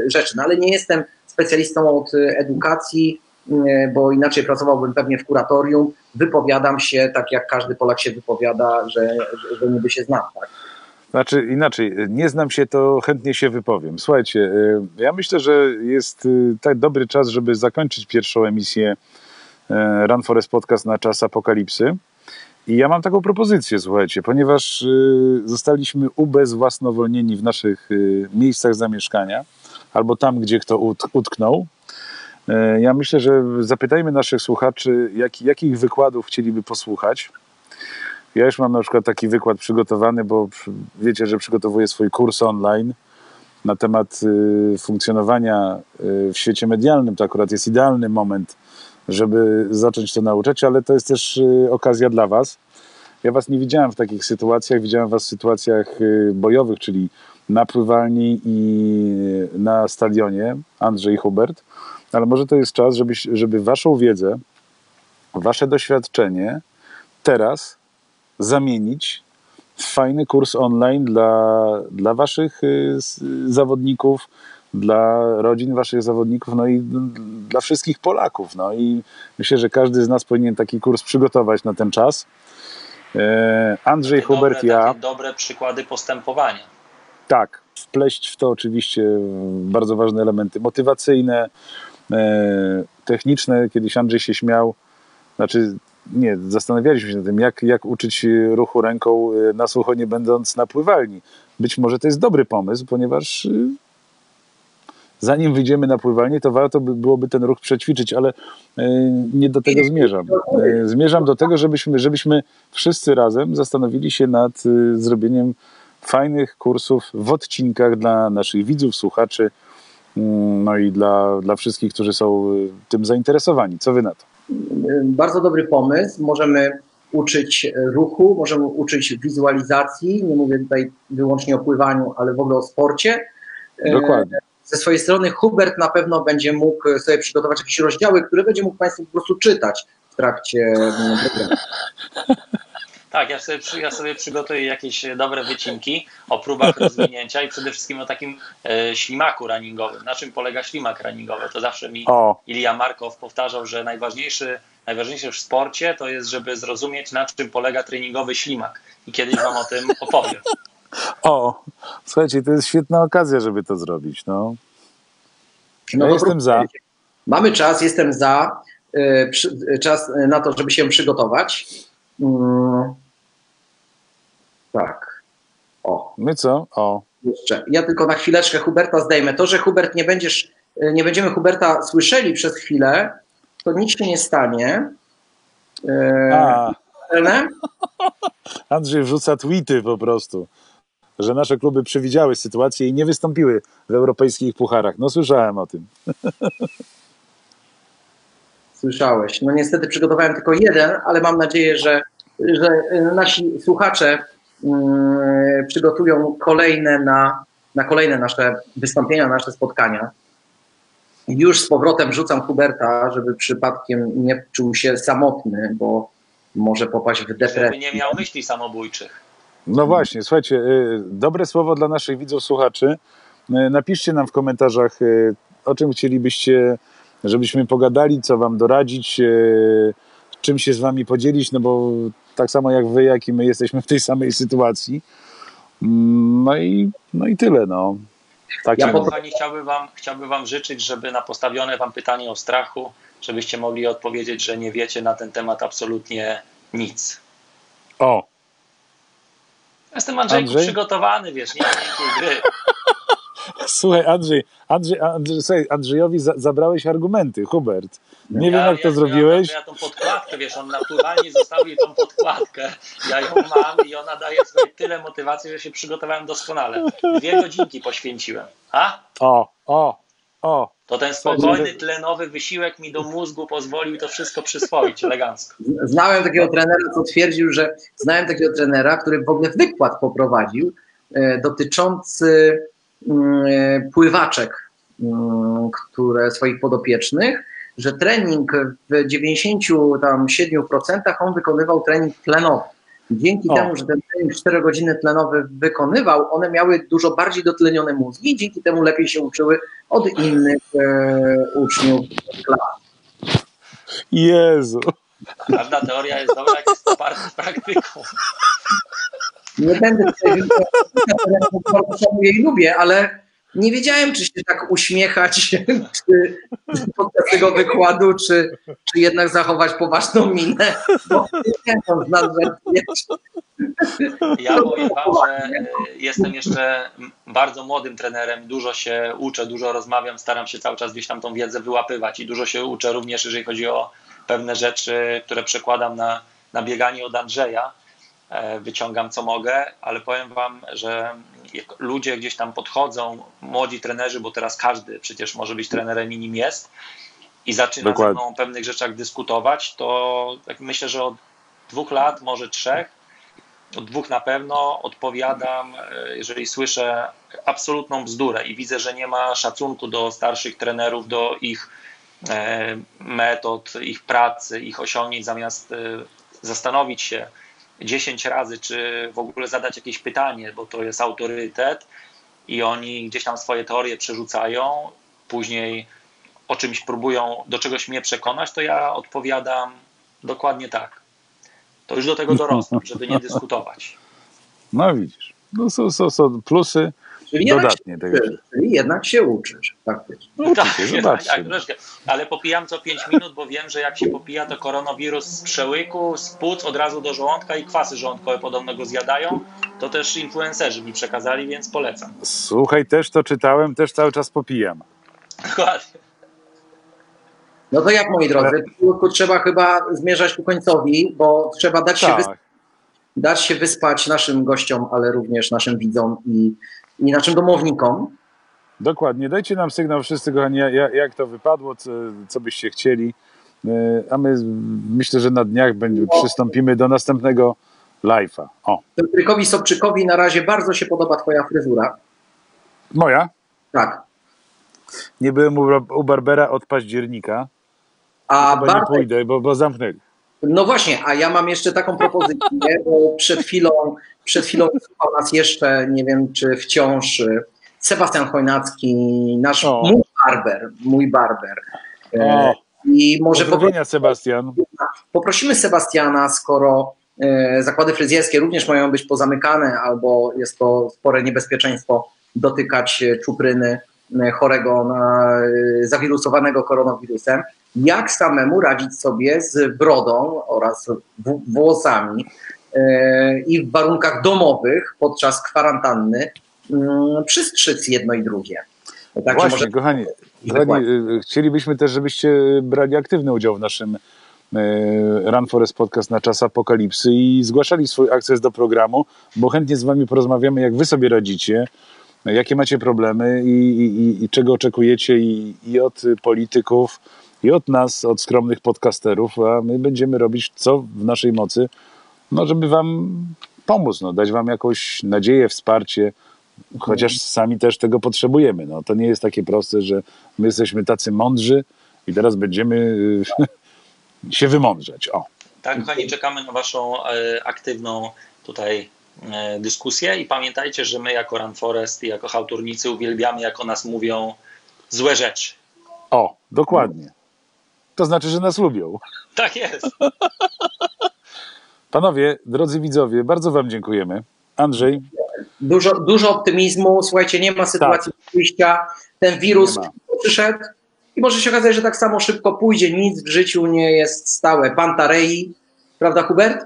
rzeczy. No ale nie jestem specjalistą od edukacji, bo inaczej pracowałbym pewnie w kuratorium. Wypowiadam się tak, jak każdy Polak się wypowiada, że, że, że niby się znam. Tak? Znaczy inaczej, nie znam się, to chętnie się wypowiem. Słuchajcie, y, ja myślę, że jest y, tak dobry czas, żeby zakończyć pierwszą emisję y, Run Forest Podcast na czas apokalipsy. I ja mam taką propozycję, słuchajcie, ponieważ zostaliśmy ubezwłasnowolnieni w naszych miejscach zamieszkania, albo tam, gdzie kto utknął. Ja myślę, że zapytajmy naszych słuchaczy, jak, jakich wykładów chcieliby posłuchać. Ja już mam na przykład taki wykład przygotowany, bo wiecie, że przygotowuję swój kurs online na temat y, funkcjonowania y, w świecie medialnym. To akurat jest idealny moment, żeby zacząć to nauczać, ale to jest też y, okazja dla Was. Ja Was nie widziałem w takich sytuacjach, widziałem Was w sytuacjach bojowych, czyli na pływalni i na stadionie Andrzej Hubert, ale może to jest czas, żeby, żeby Waszą wiedzę, Wasze doświadczenie teraz zamienić w fajny kurs online dla, dla waszych y, zawodników, dla rodzin waszych zawodników, no i dla wszystkich Polaków. No i myślę, że każdy z nas powinien taki kurs przygotować na ten czas. E, Andrzej takie Hubert, dobre, ja. dobre przykłady postępowania. Tak, wpleść w to oczywiście bardzo ważne elementy motywacyjne, e, techniczne. Kiedyś Andrzej się śmiał, znaczy nie, zastanawialiśmy się nad tym, jak, jak uczyć ruchu ręką y, na sucho, nie będąc na pływalni. Być może to jest dobry pomysł, ponieważ y, zanim wyjdziemy na pływalnię, to warto by byłoby ten ruch przećwiczyć, ale y, nie do tego zmierzam. Zmierzam do tego, żebyśmy, żebyśmy wszyscy razem zastanowili się nad zrobieniem fajnych kursów w odcinkach dla naszych widzów, słuchaczy, mm, no i dla, dla wszystkich, którzy są tym zainteresowani. Co wy na to? Bardzo dobry pomysł. Możemy uczyć ruchu, możemy uczyć wizualizacji. Nie mówię tutaj wyłącznie o pływaniu, ale w ogóle o sporcie. Dokładnie. Ze swojej strony Hubert na pewno będzie mógł sobie przygotować jakieś rozdziały, które będzie mógł Państwu po prostu czytać w trakcie programu. Tak, ja sobie, ja sobie przygotuję jakieś dobre wycinki o próbach rozwinięcia i przede wszystkim o takim e, ślimaku runningowym. Na czym polega ślimak runningowy? To zawsze mi O, Markow powtarzał, że najważniejszy, najważniejsze w sporcie to jest, żeby zrozumieć, na czym polega treningowy ślimak. I kiedyś wam o tym opowiem. o, słuchajcie, to jest świetna okazja, żeby to zrobić, no. No Ja jestem za. Mamy czas, jestem za. przy- y, Czas na to, żeby się przygotować. Tak. O, My co? O, jeszcze. Ja tylko na chwileczkę Huberta zdejmę. To, że Hubert nie będziesz, y, nie będziemy Huberta słyszeli przez chwilę, to nic się nie stanie. Y, a? Andrzej wrzuca tweety po prostu, że nasze kluby przewidziały sytuację i nie wystąpiły w europejskich pucharach. No słyszałem o tym. Słyszałeś. No niestety przygotowałem tylko jeden, ale mam nadzieję, że, że nasi słuchacze przygotują kolejne na, na kolejne nasze wystąpienia, nasze spotkania. Już z powrotem rzucam Huberta, żeby przypadkiem nie czuł się samotny, bo może popaść w Żeby depresję. nie miał myśli samobójczych. No właśnie, słuchajcie, y, dobre słowo dla naszych widzów, słuchaczy. Y, Napiszcie nam w komentarzach, y, o czym chcielibyście, żebyśmy pogadali, co wam doradzić, czym się z wami podzielić, no bo tak samo jak wy, jak i my jesteśmy w tej samej sytuacji. Mm, No i, no i tyle, no. Tak Ja. Kochani, chciałbym wam, chciałbym wam życzyć, żeby na postawione wam pytanie o strachu, żebyście mogli odpowiedzieć, że nie wiecie na ten temat absolutnie nic. O, Jestem Andrzejku Andrzej? przygotowany, wiesz, nie ma gry. Słuchaj, Andrzej, Andrzej, Andrzej słuchaj, Andrzejowi za, zabrałeś argumenty, Hubert. Nie wiem, jak to zrobiłeś. Ja, ja tą podkładkę, wiesz, on naturalnie zostawił tą podkładkę. Ja ją mam i ona daje sobie tyle motywacji, że się przygotowałem doskonale. Dwie godzinki poświęciłem. A? O, o, o. To ten spokojny, tlenowy wysiłek mi do mózgu pozwolił to wszystko przyswoić elegancko. Znałem takiego trenera, co twierdził, że znałem takiego trenera, który w ogóle wykład poprowadził e, dotyczący pływaczek, mm, które swoich podopiecznych, że trening w 97% on wykonywał trening tlenowy. Dzięki O. temu, że ten trening 4 godziny tlenowy wykonywał, one miały dużo bardziej dotlenione mózgi i dzięki temu lepiej się uczyły od innych e, uczniów klas. Jezu. Każda teoria jest dobra, jak jest praktyką. Nie będę szanuję i lubię, ale nie wiedziałem, czy się tak uśmiechać czy, podczas tego wykładu, czy, czy jednak zachować poważną minę. Bo nie wiem, z nas. Ja powiem wam, że jestem jeszcze bardzo młodym trenerem, dużo się uczę, dużo rozmawiam, staram się cały czas gdzieś tam tą wiedzę wyłapywać i dużo się uczę również, jeżeli chodzi o pewne rzeczy, które przekładam na, na bieganie od Andrzeja. E, Wyciągam co mogę, ale powiem wam, że ludzie gdzieś tam podchodzą, młodzi trenerzy, bo teraz każdy przecież może być trenerem i nim jest i zaczyna Dokładnie. ze mną o pewnych rzeczach dyskutować, to tak myślę, że od dwóch lat, może trzech, od dwóch na pewno odpowiadam, e, jeżeli słyszę absolutną bzdurę i widzę, że nie ma szacunku do starszych trenerów, do ich e, metod, ich pracy, ich osiągnięć, zamiast zastanowić się 10 razy, czy w ogóle zadać jakieś pytanie, bo to jest autorytet i oni gdzieś tam swoje teorie przerzucają, później o czymś próbują do czegoś mnie przekonać, to ja odpowiadam dokładnie tak. To już do tego dorosłem, żeby nie dyskutować. No widzisz. No są, są, są plusy Czyli jednak, się dodatnie tego. uczysz, czyli jednak się uczysz. No, Tak, tak, zobaczcie. tak, troszkę. Ale popijam co 5 minut, bo wiem, że jak się popija, to koronawirus z przełyku, z płuc od razu do żołądka i kwasy żołądkowe podobno go zjadają. To też influencerzy mi przekazali, więc polecam. Słuchaj, też to czytałem, też cały czas popijam. Dokładnie. No to jak, moi drodzy, tu trzeba chyba zmierzać ku końcowi, bo trzeba dać się, Tak. Dać się wyspać naszym gościom, ale również naszym widzom i, i naszym domownikom. Dokładnie. Dajcie nam sygnał wszyscy, kochani, ja- ja- jak to wypadło, co, co byście chcieli. E, A my myślę, że na dniach będzie, przystąpimy do następnego live'a. O, Piotrkowi Sobczykowi na razie bardzo się podoba twoja fryzura. moja. Tak. Nie byłem u, u Barbera od października. A Chyba nie pójdę, bo, bo zamknęli. No właśnie, a ja mam jeszcze taką propozycję, bo przed chwilą, przed chwilą słuchał nas jeszcze, nie wiem czy wciąż, y, Sebastian Chojnacki, nasz O. mój barber, mój barber. E, O, I może popro- pozdrowienia Sebastian. poprosimy Sebastiana, skoro e, zakłady fryzjerskie również mają być pozamykane, albo jest to spore niebezpieczeństwo dotykać e, czupryny chorego na e, zawirusowanego koronawirusem, jak samemu radzić sobie z brodą oraz włosami e, i w warunkach domowych podczas kwarantanny mm, przystrzyc jedno i drugie. Także Właśnie, może kochani, kochani, chcielibyśmy też, żebyście brali aktywny udział w naszym Run Forest Podcast na czas apokalipsy i zgłaszali swój akces do programu, bo chętnie z wami porozmawiamy, jak wy sobie radzicie, jakie macie problemy i, i, i czego oczekujecie i, i od polityków, i od nas, od skromnych podcasterów, a my będziemy robić co w naszej mocy, no, żeby wam pomóc, no, dać wam jakąś nadzieję, wsparcie, chociaż sami też tego potrzebujemy. No, to nie jest takie proste, że my jesteśmy tacy mądrzy i teraz będziemy y, się wymądrzać. O, Tak, kochani, czekamy na Waszą e, aktywną tutaj dyskusję i pamiętajcie, że my jako Run Forest i jako hałturnicy uwielbiamy, jak o nas mówią złe rzeczy. o, dokładnie. To znaczy, że nas lubią. Tak jest. Panowie, drodzy widzowie, bardzo wam dziękujemy. Andrzej, Dużo, dużo optymizmu. Słuchajcie, nie ma sytuacji wyjścia. Ten wirus przyszedł i może się okazać, że tak samo szybko pójdzie. Nic w życiu nie jest stałe. Pantarei, prawda, Hubert?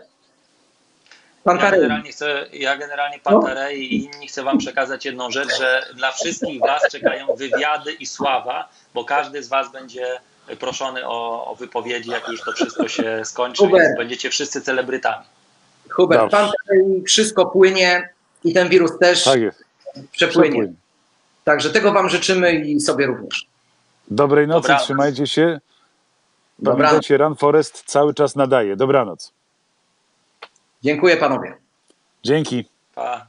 Ja generalnie, chcę, ja generalnie Pantarei i inni chcę Wam przekazać jedną rzecz, że dla wszystkich Was czekają wywiady i sława, bo każdy z Was będzie proszony o, o wypowiedzi, jak już to wszystko się skończy, więc będziecie wszyscy celebrytami. Hubert. Pantarei, wszystko płynie i ten wirus też tak jest. przepłynie. Przepłyń. Także tego Wam życzymy i sobie również. Dobrej nocy, Dobranoc. trzymajcie się. Dobranoc. Pamiętajcie, Run Forest cały czas nadaje. Dobranoc. Dziękuję panowie. Dzięki. Pa.